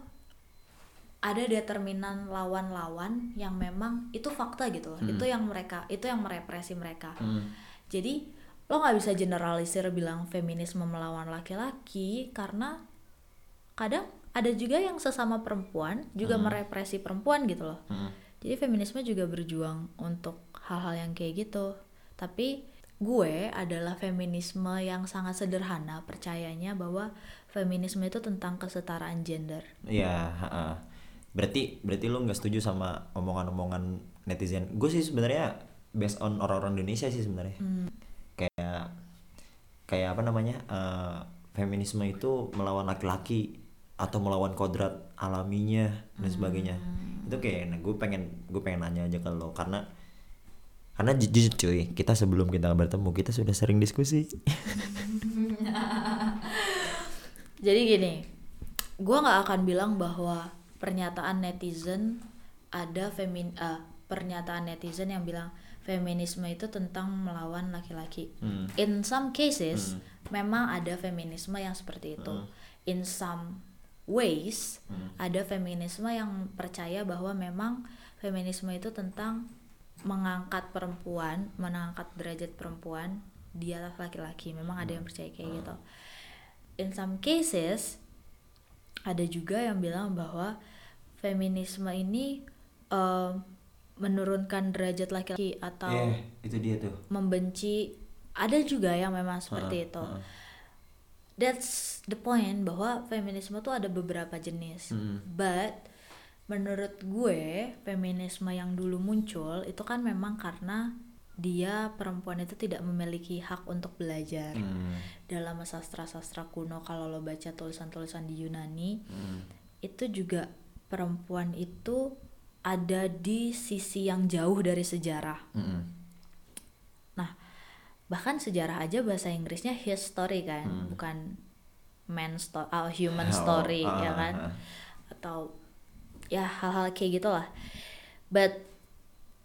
ada determinan lawan-lawan yang memang itu fakta gitu loh. Itu yang mereka itu yang merepresi mereka. Hmm. jadi lo nggak bisa generalisir bilang feminisme melawan laki-laki karena kadang ada juga yang sesama perempuan juga merepresi perempuan gitu loh. Hmm. jadi feminisme juga berjuang untuk hal-hal yang kayak gitu. Tapi gue adalah feminisme yang sangat sederhana percayanya bahwa feminisme itu tentang kesetaraan gender Iya, heeh. Berarti berarti lu nggak setuju sama omongan-omongan netizen. Gue sih sebenarnya based on orang-orang Indonesia sih sebenarnya. Kayak kayak apa namanya? eh, feminisme itu melawan laki-laki. atau melawan kodrat alaminya dan sebagainya Hmm. itu kayak nah, gue pengen gue pengen nanya aja ke lo karena karena ju- jujur cuy kita sebelum kita bertemu kita sudah sering diskusi Jadi gini, gue nggak akan bilang bahwa pernyataan netizen ada femin, eh, pernyataan netizen yang bilang feminisme itu tentang melawan laki-laki. Hmm. In some cases, memang ada feminisme yang seperti itu. In some ways, ada feminisme yang percaya bahwa memang feminisme itu tentang mengangkat perempuan, mengangkat derajat perempuan di atas laki-laki. Memang ada yang percaya kayak gitu. In some cases, ada juga yang bilang bahwa feminisme ini eh, menurunkan derajat laki-laki atau Eh, itu dia tuh membenci. Ada juga yang memang seperti itu. That's the point bahwa feminisme tuh ada beberapa jenis. Hmm. But menurut gue feminisme yang dulu muncul itu kan memang karena dia perempuan itu tidak memiliki hak untuk belajar. Hmm. Dalam sastra-sastra kuno kalau lo baca tulisan-tulisan di Yunani Hmm. itu juga perempuan itu ada di sisi yang jauh dari sejarah. Hmm. Nah, bahkan sejarah aja bahasa Inggrisnya history kan, bukan man story, human Oh, story ah, ya kan, ah. atau ya hal-hal kayak gitulah. But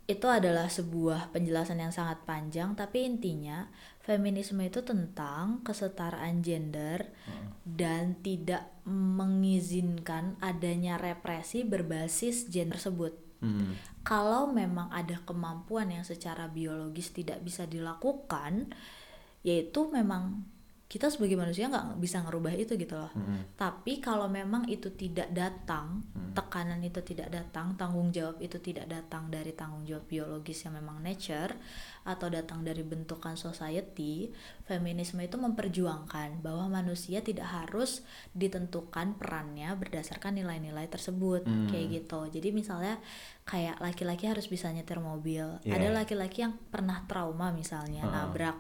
itu adalah sebuah penjelasan yang sangat panjang, tapi intinya feminisme itu tentang kesetaraan gender dan tidak mengizinkan adanya represi berbasis gender tersebut Hmm. kalau memang ada kemampuan yang secara biologis tidak bisa dilakukan yaitu memang kita sebagai manusia nggak bisa ngerubah itu gitu loh Hmm. tapi kalau memang itu tidak datang tekanan itu tidak datang tanggung jawab itu tidak datang dari tanggung jawab biologis yang memang nature atau datang dari bentukan society feminisme itu memperjuangkan bahwa manusia tidak harus ditentukan perannya berdasarkan nilai-nilai tersebut Hmm. kayak gitu jadi misalnya kayak laki-laki harus bisa nyetir mobil Yeah. ada laki-laki yang pernah trauma misalnya Heeh. nabrak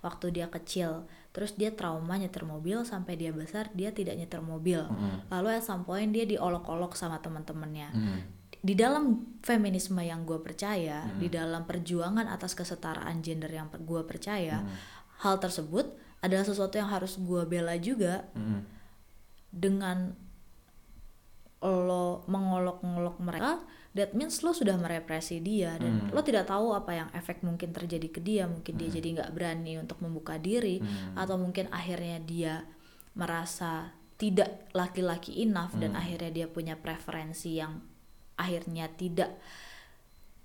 waktu dia kecil terus dia trauma nyetir mobil sampai dia besar dia tidak nyetir mobil Mm-mm. lalu at some point dia diolok-olok sama teman-temannya Hmm. di dalam feminisme yang gue percaya di dalam perjuangan atas kesetaraan gender yang gue percaya hal tersebut adalah sesuatu yang harus gue bela juga Hmm. dengan lo mengolok-ngolok mereka that means lo sudah merepresi dia dan lo tidak tahu apa yang efek mungkin terjadi ke dia. Mungkin dia jadi nggak berani untuk membuka diri atau mungkin akhirnya dia merasa tidak laki-laki enough dan akhirnya dia punya preferensi yang akhirnya tidak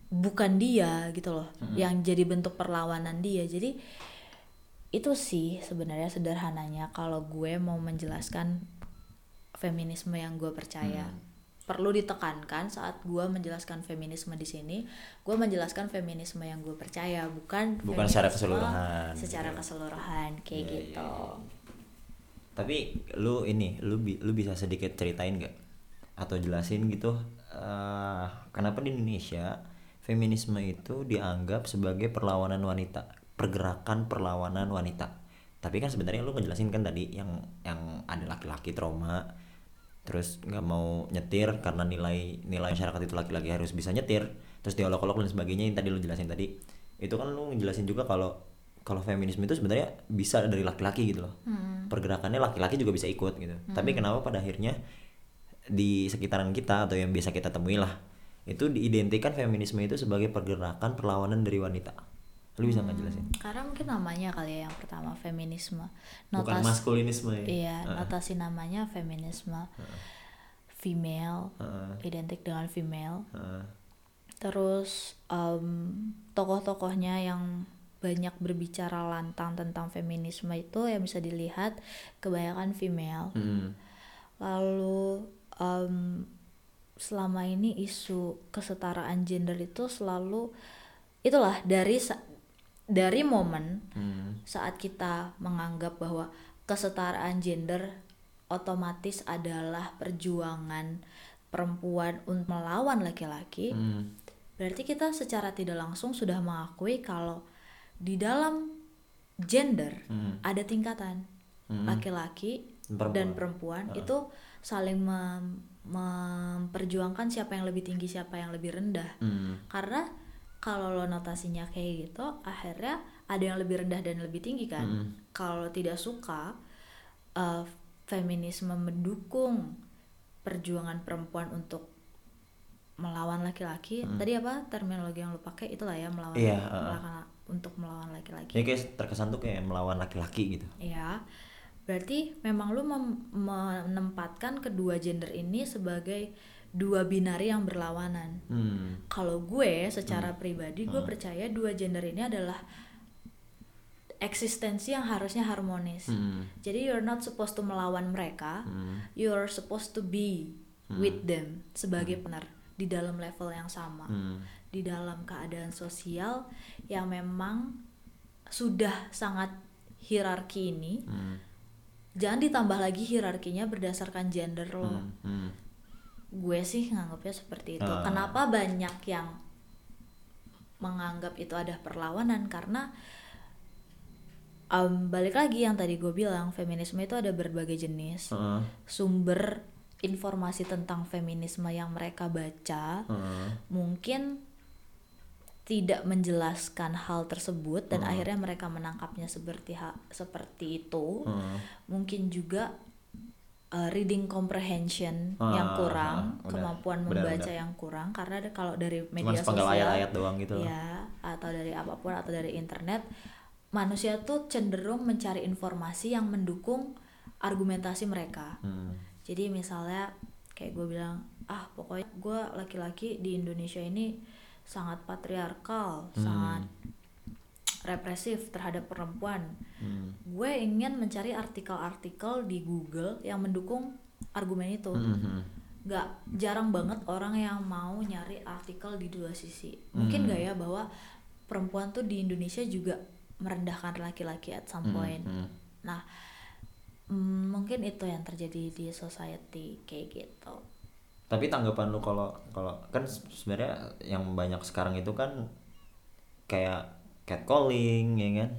bukan dia gitu loh yang jadi bentuk perlawanan dia. Jadi itu sih sebenarnya sederhananya kalau gue mau menjelaskan feminisme yang gue percaya perlu ditekankan saat gue menjelaskan feminisme di sini gue menjelaskan feminisme yang gue percaya bukan Bukan secara keseluruhan, secara gitu. keseluruhan kayak Iya, gitu iya. Tapi lu ini, lu bi- lu bisa sedikit ceritain gak atau jelasin gitu eh, kenapa di Indonesia feminisme itu dianggap sebagai perlawanan wanita, pergerakan perlawanan wanita. Tapi kan sebenarnya lu ngejelasin kan tadi yang yang ada laki-laki trauma terus nggak mau nyetir karena nilai nilai masyarakat itu laki-laki harus bisa nyetir terus diolok-olok dan sebagainya yang tadi lu jelasin tadi. Itu kan lu ngejelasin juga kalau kalau feminisme itu sebenarnya bisa dari laki-laki gitu loh. Pergerakannya laki-laki juga bisa ikut gitu. Tapi kenapa pada akhirnya di sekitaran kita atau yang biasa kita temui lah itu diidentikan feminisme itu sebagai pergerakan perlawanan dari wanita lu bisa nggak jelasin? Karena mungkin namanya kali ya yang pertama feminisme. Bukan Notas- maskulinisme ya? Iya notasi namanya feminisme. Female Heeh. identik dengan female. Heeh. terus em, tokoh-tokohnya yang banyak berbicara lantang tentang feminisme itu yang bisa dilihat kebanyakan female. Hmm. lalu em, selama ini isu kesetaraan gender itu selalu itulah dari dari momen Hmm. saat kita menganggap bahwa kesetaraan gender otomatis adalah perjuangan perempuan untuk melawan laki-laki Hmm. berarti kita secara tidak langsung sudah mengakui kalau di dalam gender Hmm. ada tingkatan Hmm. laki-laki Perempuan. dan perempuan itu saling mem- memperjuangkan siapa yang lebih tinggi siapa yang lebih rendah Hmm. karena kalau lo notasinya kayak gitu akhirnya ada yang lebih rendah dan lebih tinggi kan Mm. kalau tidak suka eh, feminisme mendukung perjuangan perempuan untuk melawan laki-laki tadi apa terminologi yang lo pakai itulah ya melawan Mm. Iya, melawan- untuk melawan laki-laki Jadi kayak terkesan tuh kayak melawan laki-laki gitu. ya berarti memang lu mem- menempatkan kedua gender ini sebagai dua binari yang berlawanan Hmm. kalau gue secara pribadi gue percaya dua gender ini adalah eksistensi yang harusnya harmonis Hmm. jadi you're not supposed to melawan mereka Hmm. you're supposed to be with them sebagai benar di dalam level yang sama Hmm. di dalam keadaan sosial yang memang sudah sangat hierarki ini Hmm. jangan ditambah lagi hierarkinya berdasarkan gender lo Hmm. Hmm. Gue sih nganggapnya seperti itu Ah. kenapa banyak yang menganggap itu ada perlawanan karena em, balik lagi yang tadi gue bilang feminisme itu ada berbagai jenis Heeh. sumber informasi tentang feminisme yang mereka baca Heeh. mungkin tidak menjelaskan hal tersebut dan akhirnya mereka menangkapnya seperti ha- seperti itu Heeh. mungkin juga uh, reading comprehension Ah, yang kurang ah, udah. kemampuan Benar, membaca benar. yang kurang karena ada- kalau dari Cuman media sepenggal sosial ayat-ayat doang gitu. ya atau dari apa pun atau dari internet manusia tuh cenderung mencari informasi yang mendukung argumentasi mereka Hmm. jadi misalnya kayak gue bilang ah pokoknya gue laki-laki di Indonesia ini sangat patriarkal Hmm. sangat represif terhadap perempuan Hmm. gue ingin mencari artikel-artikel di Google yang mendukung argumen itu Hmm. Hmm. nggak jarang banget orang yang mau nyari artikel di dua sisi mungkin Hmm. nggak ya bahwa perempuan tuh di Indonesia juga merendahkan laki-laki at some Hmm. point Hmm. nah mm, mungkin itu yang terjadi di society kayak gitu Tapi tanggapan lu kalau kalau kan se- sebenarnya yang banyak sekarang itu kan kayak catcalling ya kan?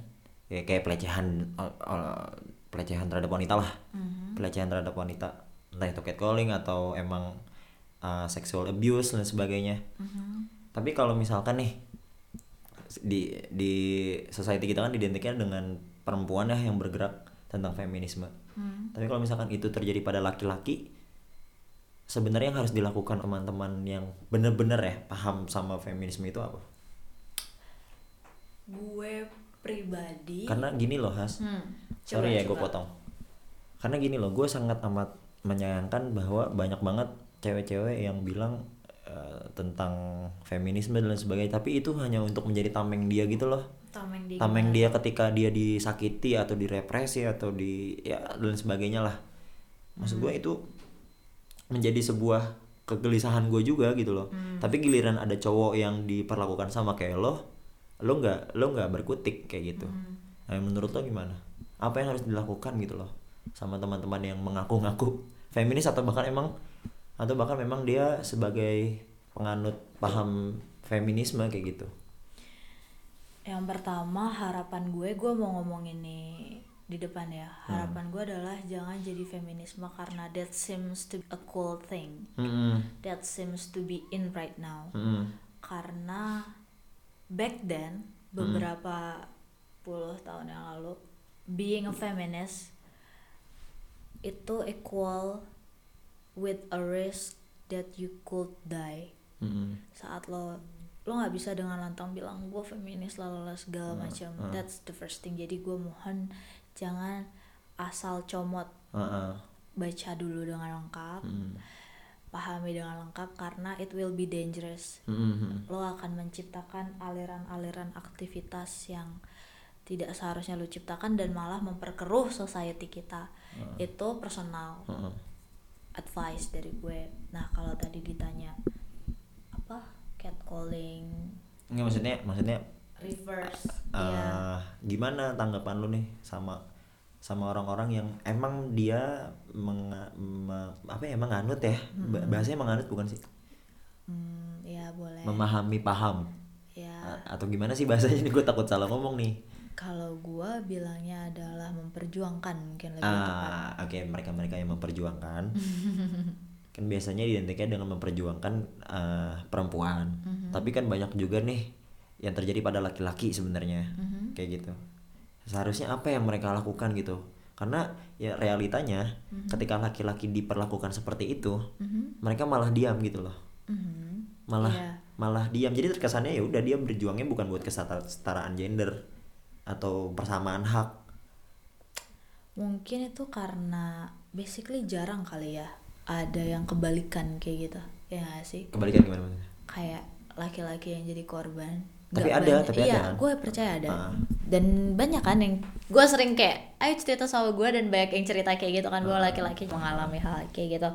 Ya kayak pelecehan uh, uh, pelecehan terhadap wanita lah. Mhm. Pelecehan terhadap wanita. Entah itu catcalling atau emang uh, sexual abuse dan sebagainya. Mhm. Tapi kalau misalkan nih di di society kita kan identiknya dengan perempuan ya yang bergerak tentang feminisme. Hmm. Tapi kalau misalkan itu terjadi pada laki-laki, sebenarnya yang harus dilakukan teman-teman yang bener-bener ya paham sama feminisme itu apa? Gue pribadi. Karena gini loh Has, Hmm, sorry coba, ya gue potong. Karena gini loh, gue sangat amat menyayangkan bahwa banyak banget cewek-cewek yang bilang eh, tentang feminisme dan sebagainya, tapi itu hanya untuk menjadi tameng dia gitu loh. tameng di tameng dia ketika dia disakiti atau direpresi atau di ya dan sebagainya lah. Maksud gue itu menjadi sebuah kegelisahan gue juga gitu loh. Tapi giliran ada cowok yang diperlakukan sama kayak lo lo nggak lo nggak berkutik kayak gitu. Nah, menurut lo gimana? Apa yang harus dilakukan gitu loh sama teman-teman yang mengaku-ngaku? Feminis atau bahkan emang atau bahkan memang dia sebagai penganut paham feminisme kayak gitu? Yang pertama harapan gue gue mau ngomong ini di depan ya. Hmm. harapan gue adalah jangan jadi feminisme karena that seems to be a cool thing. Mm-mm. that seems to be in right now. Mm-mm. karena back then beberapa puluh tahun yang lalu being a feminist itu equal with a risk that you could die Mm-mm. saat lo lo nggak bisa dengan lantang bilang gue feminis lalala segala macam uh. that's the first thing jadi gue mohon jangan asal comot Uh-uh. baca dulu dengan lengkap Mm. Pahami dengan lengkap karena it will be dangerous. Mm-mm. lo akan menciptakan aliran-aliran aktivitas yang tidak seharusnya lo ciptakan dan malah memperkeruh society kita. Itu personal Uh-uh. advice dari gue. Nah kalau tadi ditanya apa? Catcalling. Nggak maksudnya maksudnya reverse. eh ya gimana tanggapan lu nih sama sama orang-orang yang emang dia menga, me- apa ya menganut ya Ba- bahasanya menganut bukan sih hmm, ya boleh memahami paham ya A- atau gimana sih bahasanya ini gue takut salah ngomong nih kalau gua bilangnya adalah memperjuangkan mungkin lebih Ah, oke mereka-mereka yang memperjuangkan. kan biasanya identiknya dengan memperjuangkan eh, perempuan. Mhm. Tapi kan banyak juga nih yang terjadi pada laki-laki sebenarnya. Mhm. Kayak gitu. Seharusnya apa yang mereka lakukan gitu? Karena ya realitanya ketika laki-laki diperlakukan seperti itu, Mhm. mereka malah diam gitu loh. Mhm. Malah Iya. malah diam. Jadi terkesannya ya udah dia berjuangnya bukan buat kesetaraan gender atau persamaan hak. mungkin itu karena basically jarang kali ya ada yang kebalikan kayak gitu ya nggak sih Kebalikan gimana maksudnya? kayak laki-laki yang jadi korban Tapi ada, banyak. tapi iya, ada gue percaya ada Ah. dan banyak kan yang gue sering kayak ayo cerita sama gue dan banyak yang cerita kayak gitu kan Ah. gue laki-laki mengalami hal kayak gitu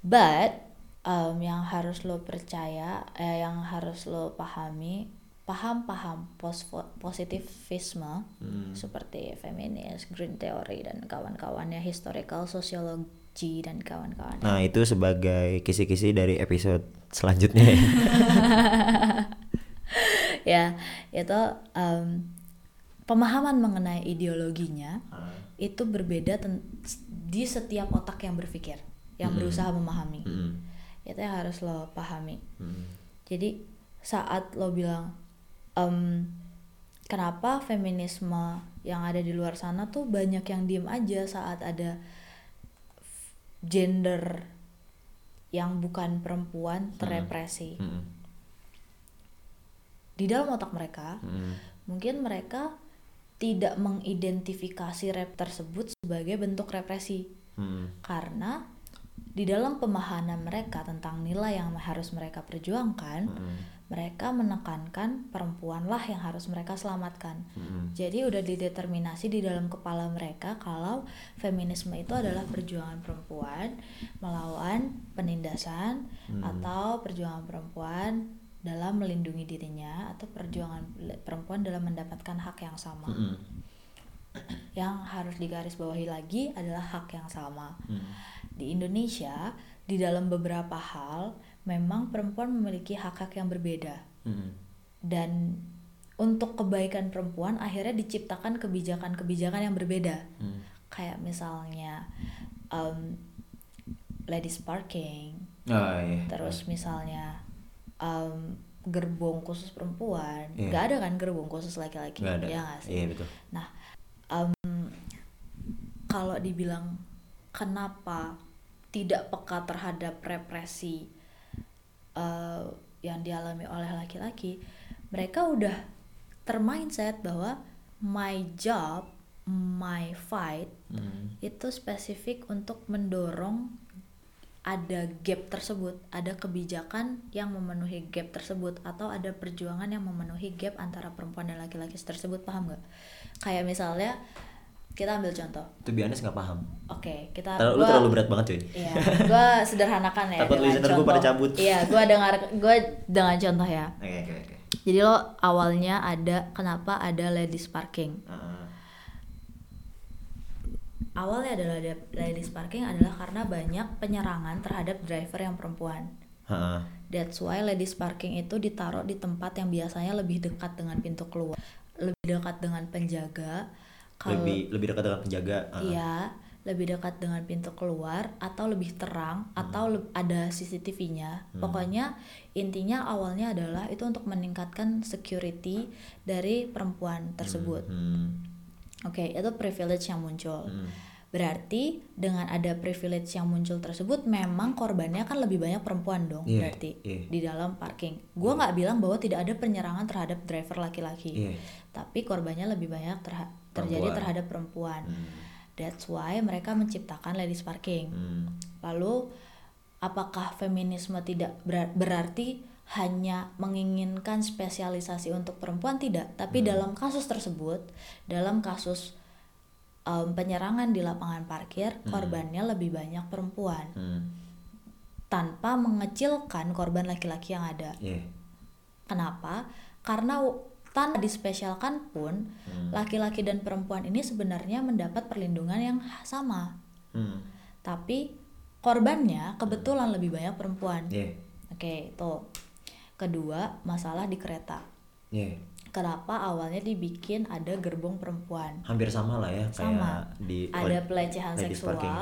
but um, yang harus lo percaya eh, yang harus lo pahami paham-paham pos positivisme Hmm. seperti feminis, green theory dan kawan-kawannya, historical sociology dan kawan-kawan. Nah itu sebagai kisi-kisi dari episode selanjutnya ya. itu um, pemahaman mengenai ideologinya itu berbeda di setiap otak yang berpikir, yang Mm-mm. berusaha memahami. Mm-mm. Itu yang harus lo pahami. Mm. Jadi saat lo bilang em, kenapa feminisme yang ada di luar sana tuh banyak yang diem aja saat ada gender yang bukan perempuan terrepresi Mm-mm. Di dalam otak mereka Mm-mm. mungkin mereka tidak mengidentifikasi rep tersebut sebagai bentuk represi Mm-mm. karena di dalam pemahaman mereka tentang nilai yang harus mereka perjuangkan Mm-mm. mereka menekankan perempuanlah yang harus mereka selamatkan. Mm-mm. Jadi udah dideterminasi di dalam kepala mereka kalau feminisme itu adalah perjuangan perempuan melawan penindasan Hmm. atau perjuangan perempuan dalam melindungi dirinya atau perjuangan perempuan dalam mendapatkan hak yang sama. Mm-mm. Yang harus digarisbawahi lagi adalah hak yang sama. Mm. Di Indonesia, di dalam beberapa hal memang perempuan memiliki hak-hak yang berbeda Mm-mm. dan untuk kebaikan perempuan akhirnya diciptakan kebijakan-kebijakan yang berbeda Mm. kayak misalnya um, ladies parking Oh iya. terus misalnya um, gerbong khusus perempuan Iya. nggak ada kan gerbong khusus laki-laki ya nggak sih Iya betul. nah um, kalau dibilang kenapa tidak peka terhadap represi eh, yang dialami oleh laki-laki, mereka udah termindset bahwa my job, my fight Mm. itu spesifik untuk mendorong ada gap tersebut, ada kebijakan yang memenuhi gap tersebut atau ada perjuangan yang memenuhi gap antara perempuan dan laki-laki tersebut, paham nggak? Kayak misalnya kita ambil contoh, To be honest nggak paham. oke kita Terlalu, lu gua- terlalu berat banget cuy. Iya, gue sederhanakan ya. Takut listener contoh. pada cabut. Iya, gue dengar gue dengan contoh ya. Oke oke oke. Jadi lo awalnya ada kenapa ada ladies parking? Ah, Awalnya adalah ada ladies parking adalah karena banyak penyerangan terhadap driver yang perempuan. ah. That's why ladies parking itu ditaruh di tempat yang biasanya lebih dekat dengan pintu keluar, lebih dekat dengan penjaga. Kalau Lebih lebih dekat dengan penjaga. ah. Iya, lebih dekat dengan pintu keluar atau lebih terang atau le- ada CCTV-nya. Pokoknya intinya awalnya adalah itu untuk meningkatkan security dari perempuan tersebut. Hmm. Oke, itu privilege yang muncul. Hmm. Berarti dengan ada privilege yang muncul tersebut memang korbannya kan lebih banyak perempuan dong Iya, berarti iya. di dalam parking. Gua nggak bilang bahwa tidak ada penyerangan terhadap driver laki-laki. Iya. Tapi korbannya lebih banyak terha- terjadi Perempuan. terhadap perempuan. Hmm. That's why mereka menciptakan ladies parking. Hmm. Lalu apakah feminisme tidak berar- berarti hanya menginginkan spesialisasi untuk perempuan tidak, tapi Hmm. dalam kasus tersebut, dalam kasus um, penyerangan di lapangan parkir, korbannya lebih banyak perempuan Hmm. tanpa mengecilkan korban laki-laki yang ada. Iya. Kenapa? Karena tanpa dispesialkan pun Hmm. laki-laki dan perempuan ini sebenarnya mendapat perlindungan yang sama. Hmm. Tapi korbannya kebetulan lebih banyak perempuan. Iya. Oke, itu. Kedua, masalah di kereta. Iya. Kenapa awalnya dibikin ada gerbong perempuan hampir sama lah ya kayak Sama. di ada pelecehan seksual parking.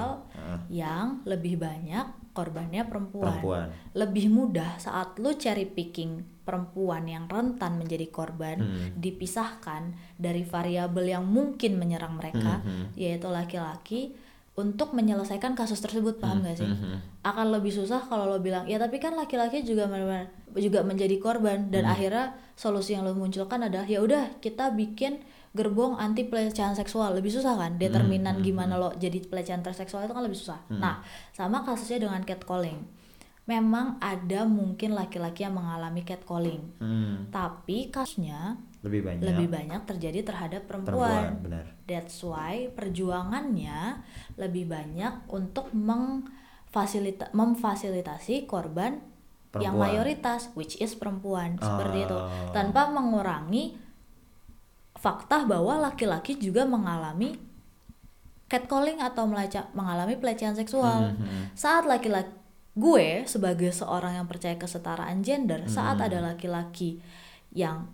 Yang lebih banyak korbannya perempuan. Perempuan. Lebih mudah saat lu cherry picking perempuan yang rentan menjadi korban Hmm. dipisahkan dari variabel yang mungkin menyerang mereka Hmm, yaitu laki-laki untuk menyelesaikan kasus tersebut paham gak sih? hmm. Akan lebih susah kalau lo bilang ya tapi kan laki-laki juga benar-benar juga menjadi korban Hmm. dan akhirnya solusi yang lo munculkan adalah ya udah kita bikin gerbong anti pelecehan seksual lebih susah kan determinan Hmm, gimana lo jadi pelecehan seksual itu kan lebih susah. Nah sama kasusnya dengan catcalling. Memang ada mungkin laki-laki yang mengalami catcalling, Hmm, tapi kasusnya lebih banyak lebih banyak terjadi terhadap perempuan benar That's why perjuangannya lebih banyak untuk mengfasilita memfasilitasi korban yang Perempuan. mayoritas which is perempuan seperti itu Oh. tanpa mengurangi fakta bahwa laki-laki juga mengalami catcalling atau meleca- mengalami pelecehan seksual. Mhm. Saat laki-laki gue sebagai seorang yang percaya kesetaraan gender, saat Hmm. ada laki-laki yang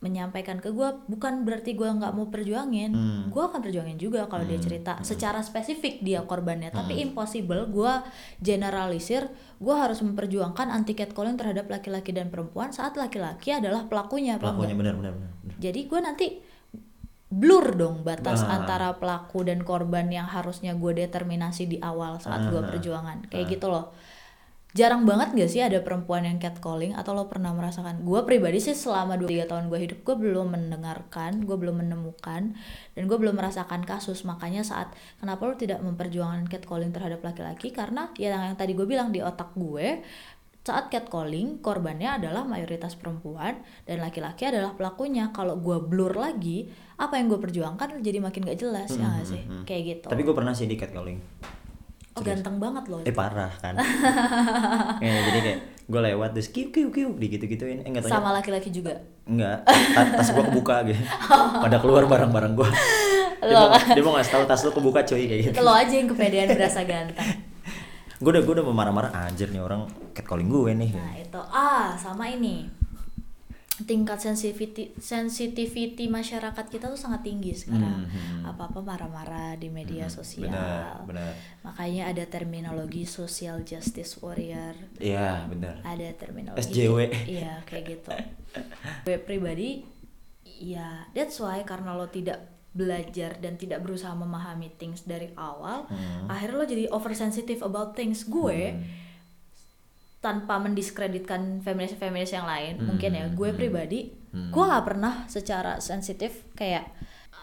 menyampaikan ke gue bukan berarti gue nggak mau perjuangin, Hmm. gue akan perjuangin juga kalau dia Hmm. cerita secara spesifik dia korbannya. Tapi Hmm. impossible gue generalisir, gue harus memperjuangkan anti catcalling terhadap laki-laki dan perempuan saat laki-laki adalah pelakunya. pelakunya benar benar. Jadi gue nanti blur dong batas Ah. antara pelaku dan korban yang harusnya gue determinasi di awal saat gue Ah. perjuangan kayak Ah. gitu loh. Jarang banget gak sih ada perempuan yang catcalling atau lo pernah merasakan? Gue pribadi sih selama 2-3 tahun gue hidup gue belum mendengarkan, gue belum menemukan dan gue belum merasakan kasus. Makanya saat kenapa lo tidak memperjuangkan catcalling terhadap laki-laki karena ya yang tadi gue bilang di otak gue saat catcalling korbannya adalah mayoritas perempuan dan laki-laki adalah pelakunya kalau gue blur lagi apa yang gue perjuangkan jadi makin gak jelas ya gak sih Hmm, hmm, hmm. kayak gitu tapi gue pernah sih di catcalling oh ganteng banget loh eh parah kan. Ya, jadi kayak gue lewat terus kiu kiu kiu di gitu gituin eh sama laki-laki juga? Enggak, ta- tas gua kebuka gitu. Pada keluar barang-barang gua. Dia Lo. mau, dia mau ngasih tahu tas lu kebuka cuy kayak gitu. itu lo aja yang kepedean berasa ganteng. Gue udah gue udah marah-marah anjir nih orang catcalling gue nih. nah itu. Ah sama ini tingkat sensitivity sensitivity masyarakat kita tuh sangat tinggi sekarang Hmm, hmm. apa-apa marah-marah di media sosial Benar, benar. makanya ada terminologi social justice warrior Iya, benar. ada terminologi SJW. iya kayak gitu gue pribadi ya that's why karena lo tidak belajar dan tidak berusaha memahami things dari awal Hmm. akhirnya lo jadi oversensitive about things gue tanpa mendiskreditkan feminis-feminis yang lain Hmm, mungkin ya gue hmm, pribadi hmm. gue nggak pernah secara sensitif kayak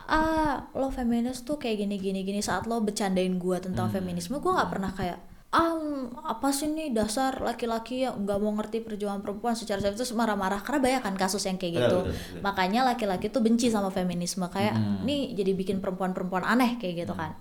ah lo feminis tuh kayak gini gini gini saat lo bercandain gue tentang Hmm. feminisme gue nggak pernah kayak ah apa sih nih dasar laki-laki yang nggak mau ngerti perjuangan perempuan secara terus marah-marah karena banyak kan kasus yang kayak gitu betul, betul. makanya laki-laki tuh benci sama feminisme kayak Hmm. nih jadi bikin perempuan-perempuan aneh kayak gitu kan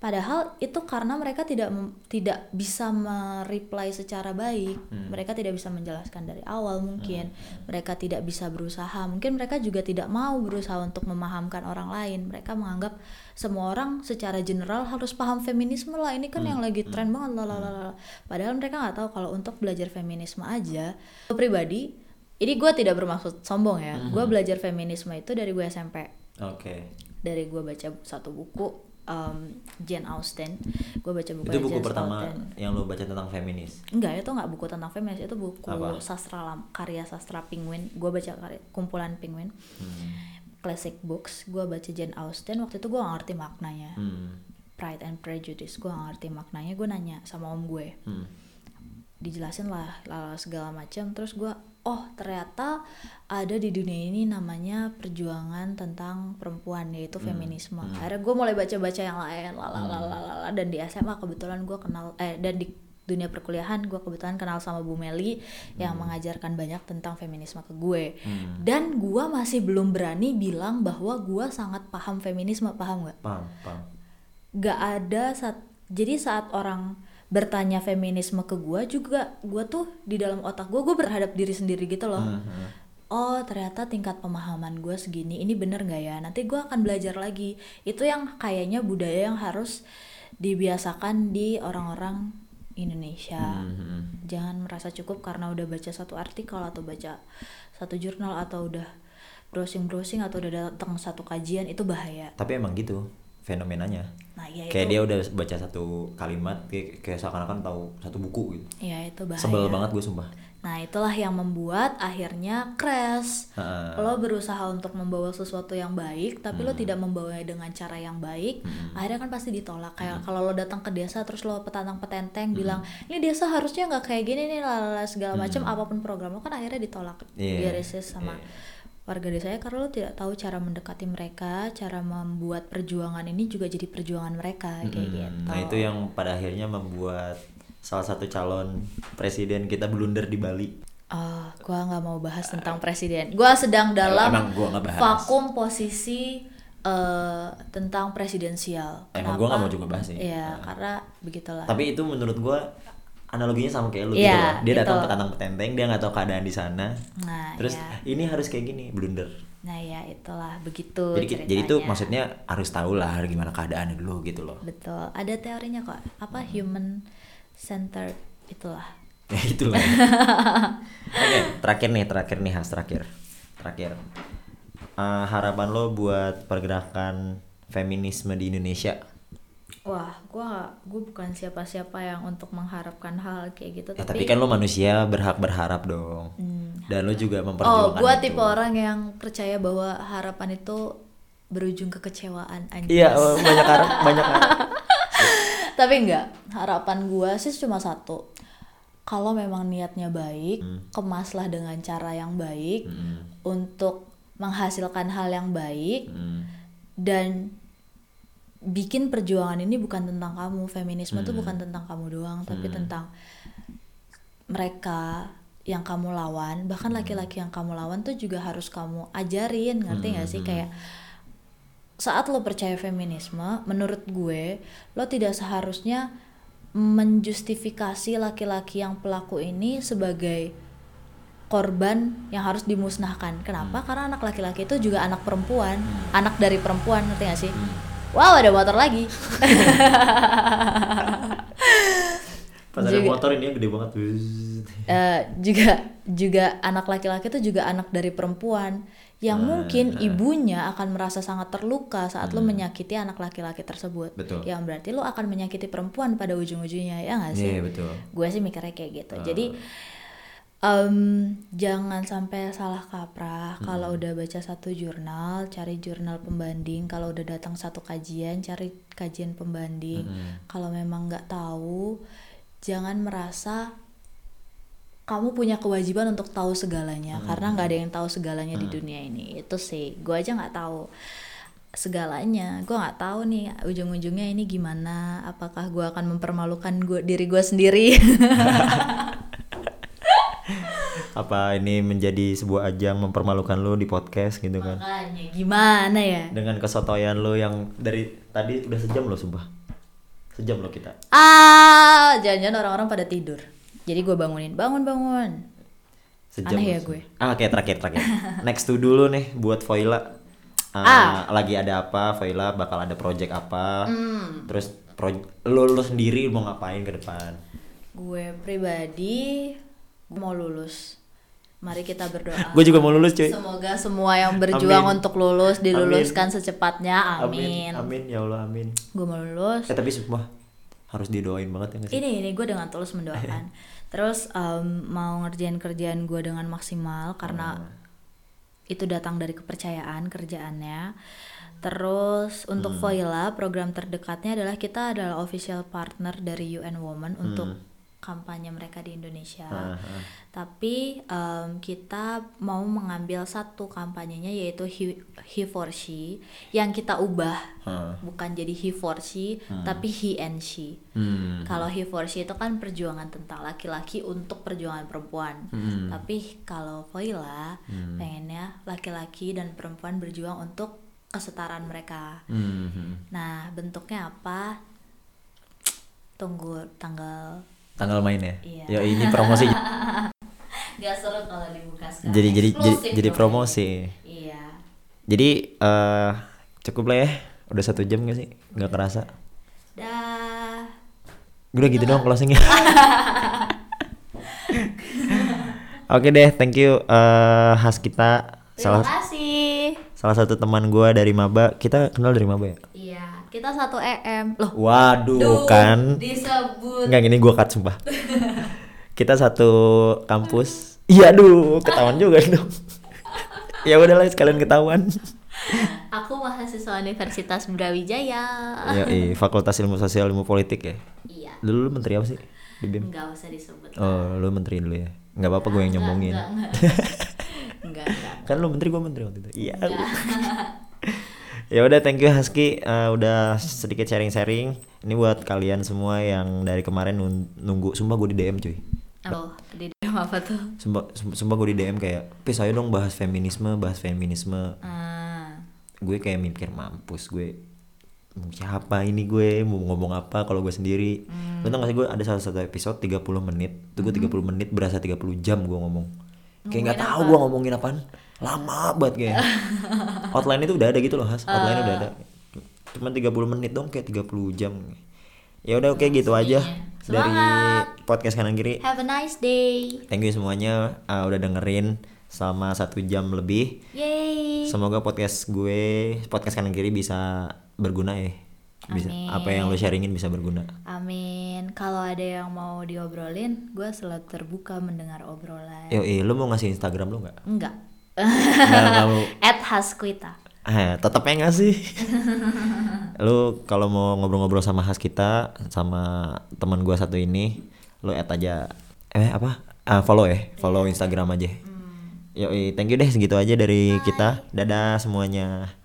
padahal itu karena mereka tidak tidak bisa mereply secara baik. Hmm. mereka tidak bisa menjelaskan dari awal mungkin. Mereka tidak bisa berusaha. Mungkin mereka juga tidak mau berusaha untuk memahamkan orang lain. Mereka menganggap semua orang secara general harus paham feminisme lah. Ini kan yang lagi tren banget lah lah. padahal mereka nggak tahu kalau untuk belajar feminisme aja pribadi ini gue tidak bermaksud sombong ya. Gue belajar feminisme itu dari gue SMP Oke. dari gue baca satu buku um, Jane Austen gue baca buku Itu buku Jane pertama Austen. yang lu baca tentang feminis. Enggak, itu nggak buku tentang feminis, itu buku Apa? sastra lam, karya sastra Penguin. Gue baca karya, kumpulan Penguin, Hmm. classic books. Gue baca Jane Austen. Waktu itu gue gak ngerti maknanya. Hmm. Pride and Prejudice, gue gak ngerti maknanya. Gue nanya sama om gue, Hmm. dijelasin lah, lala segala macam. Terus gue, oh ternyata ada di dunia ini namanya perjuangan tentang perempuan yaitu feminisme. Akhirnya gue mulai baca-baca yang lain, lala dan di SMA kebetulan gue kenal, eh dan di dunia perkuliahan gue kebetulan kenal sama Bu Meli yang mengajarkan banyak tentang feminisme ke gue Hmm. dan gue masih belum berani bilang bahwa gue sangat paham feminisme paham nggak Paham, paham. gak ada saat jadi saat orang bertanya feminisme ke gue juga gue tuh di dalam otak gue gue berhadap diri sendiri gitu loh Hmm, hmm. oh ternyata tingkat pemahaman gue segini ini bener gak ya nanti gue akan belajar lagi itu yang kayaknya budaya yang harus dibiasakan di orang-orang Indonesia Hmm, hmm. jangan merasa cukup karena udah baca satu artikel atau baca satu jurnal atau udah browsing-browsing atau udah datang satu kajian itu bahaya. Tapi emang gitu fenomenanya. Nah, iya kayak itu. dia udah baca satu kalimat kayak, kayak seakan-akan tahu satu buku gitu. Iya, itu bahaya. Sebel banget gue sumpah. Nah, itulah yang membuat akhirnya crash. Heeh. Lo berusaha untuk membawa sesuatu yang baik, tapi Hmm. lo tidak membawanya dengan cara yang baik, akhirnya kan pasti ditolak. Kayak kalau lo datang ke desa terus lo petantang petenteng Hmm. bilang, "Ini desa harusnya nggak kayak gini nih, lalala segala macam apa pun program lo kan akhirnya ditolak. Iya. Di resist sama warga desanya karena lo tidak tahu cara mendekati mereka, cara membuat perjuangan ini juga jadi perjuangan mereka kayak Mm-mm. gitu. Nah itu yang pada akhirnya membuat salah satu calon presiden kita blunder di Bali. Oh, gua nggak mau bahas tentang presiden. Gua sedang dalam Emang gua bahas. vakum posisi eh, tentang presidensial. Emang gua nggak mau juga bahas sih. Iya, karena begitulah. Tapi itu menurut gua analoginya sama kayak lu Iya, gitu loh. Dia datang itu. petantang petenteng, dia nggak tahu keadaan di sana. Nah, Terus ya. ini harus kayak gini, blunder. Nah, ya itulah begitu. jadi ki- jadi itu ceritanya. maksudnya harus tahu lah gimana keadaannya dulu gitu loh. betul. Ada teorinya kok. Apa human centered itulah. Ya itulah. Oke, terakhir nih, terakhir nih Has, terakhir. Terakhir. Eh, harapan lo buat pergerakan feminisme di Indonesia. Wah, gua gua bukan siapa-siapa yang untuk mengharapkan hal kayak gitu, Ya, tapi kan lo manusia berhak berharap dong. Dan lo juga Oh, memperjuangkan gua itu. tipe orang yang percaya bahwa harapan itu berujung kekecewaan anjir. Iya, oh, banyak harap, banyak harap. Tapi enggak, harapan gua sih cuma satu. Kalau memang niatnya baik, Hmm. kemaslah dengan cara yang baik untuk menghasilkan hal yang baik Hmm. dan bikin perjuangan ini bukan tentang kamu. Feminisme Hmm. bukan tentang kamu doang, tapi tentang mereka yang kamu lawan, Hmm. bahkan laki-laki yang kamu lawan tuh juga harus kamu ajarin, ngerti Hmm. sih kayak saat lo percaya feminisme, menurut gue lo tidak seharusnya menjustifikasi laki-laki yang pelaku ini sebagai korban yang harus dimusnahkan. Kenapa? Karena anak laki-laki itu juga anak perempuan, anak dari perempuan, ngerti gak sih? Wow, ada motor lagi. Pas ada Juga- motor ini yang gede banget. Eh, juga juga anak laki-laki itu juga anak dari perempuan yang mungkin ibunya akan merasa sangat terluka saat lo menyakiti anak laki-laki tersebut. Betul. Yang berarti lo akan menyakiti perempuan pada ujung-ujungnya ya nggak sih? Iya, betul. Gue sih mikirnya kayak gitu. Jadi em, jangan sampai salah kaprah. Kalau udah baca satu jurnal, cari jurnal pembanding. Kalau udah datang satu kajian, cari kajian pembanding. Kalau memang nggak tahu, jangan merasa kamu punya kewajiban untuk tahu segalanya. Karena nggak ada yang tahu segalanya di dunia ini. Itu sih. Gue aja nggak tahu segalanya. Gue nggak tahu nih ujung-ujungnya ini gimana. Apakah gue akan mempermalukan gue diri gue sendiri Apa ini menjadi sebuah ajang mempermalukan lo di podcast gitu kan? makanya gimana ya Dengan kesotoyan lo yang dari tadi udah sejam lo sumpah. Sejam lo kita. ah jangan-jangan orang-orang pada tidur jadi gue bangunin bangun bangun Sejam Aneh ya gue. Ah, oke terakhir terakhir. Next to dulu nih buat Voila. Ah. Ah, lagi ada apa? Voila bakal ada project apa? Hmm. Terus pro lo lo sendiri mau ngapain ke depan? gue pribadi mau lulus mari kita berdoa Gue juga mau lulus cuy. Semoga semua yang berjuang Amin. untuk lulus diluluskan secepatnya. Amin. Amin. Amin ya Allah amin. Gue mau lulus. Eh tapi sumpah harus didoain banget ya nggak sih? Ini ini gue dengan tulus mendoakan. Terus em, mau ngerjain kerjaan gue dengan maksimal karena Hmm. itu datang dari kepercayaan kerjaannya. Terus untuk Hmm. Voila program terdekatnya adalah kita adalah official partner dari UN Women untuk Hmm. Kampanye mereka di Indonesia. Ah, ah. Tapi em, kita mau mengambil satu kampanyenya yaitu he, he for she yang kita ubah Ah. bukan jadi he for she tapi he and she. Hmm. Kalau he for she itu kan perjuangan tentang laki-laki untuk perjuangan perempuan. Hmm. Tapi kalau Voila pengennya laki-laki dan perempuan berjuang untuk kesetaraan mereka. Hmm, hmm. Nah, bentuknya apa? Tunggu tanggal Tanggal main ya? Iya. Ya ini promosi. Gak seru kalau dibuka sekarang. jadi jadi jadi, jadi dong. promosi. Iya. Jadi eh cukup lah ya. Udah satu jam gak sih? Nggak kerasa. Dah. Udah gitu doang closingnya. Oke deh, thank you eh Has kita. Terima Salah kasih. salah satu teman gua dari maba kita kenal dari maba ya kita satu EM. Loh, waduh duh, kan? disebut. nggak gini gua cut sumpah. Kita satu kampus. Iya aduh ketahuan juga dong. Ya udahlah sekalian ketahuan. Aku mahasiswa Universitas Brawijaya. ya fakultas ilmu sosial ilmu politik ya? Iya, dulu lu menteri apa sih? Di BIM nggak usah disebut. oh lu menteri dulu ya? Nggak apa-apa gue yang nyombongin. Enggak, enggak. enggak, enggak. kan lu menteri gue menteri waktu itu. Iya ya udah thank you Husky Eh, udah sedikit sharing-sharing. Ini buat kalian semua yang dari kemarin nun- nunggu sumpah gue di DM cuy. Oh, di dalam apa tuh? sumpah sum- sumpah gue di DM kayak pis ayo dong bahas feminisme bahas feminisme. Ah, gue kayak mikir mampus gue siapa ini gue? Mau ngomong apa kalau gue sendiri? Lu tau gak sih gue ada salah satu episode 30 menit tuh gue 30 menit berasa 30 jam gue ngomong. Kayak nggak tahu gue ngomongin apaan lama banget kayak outline itu udah ada gitu loh has outline udah ada cuman 30 menit dong kayak 30 jam ya udah oke gitu aja dari podcast kanan kiri have a nice day. thank you semuanya uh, udah dengerin selama satu jam lebih Yay. Semoga podcast gue, podcast kanan kiri bisa berguna ya. Bisa Amin. apa yang lo sharingin bisa berguna. Amin. Kalau ada yang mau diobrolin, gue selalu terbuka mendengar obrolan. Yo, lo mau ngasih Instagram lo nggak? Enggak. Nggak. At Hasquita. Eh, tetap ya nggak sih? lo kalau mau ngobrol-ngobrol sama khas kita, sama teman gue satu ini, lo add aja. Eh apa? Ah, follow ya, follow Instagram aja. Yo, thank you deh segitu aja dari kita. Dadah semuanya.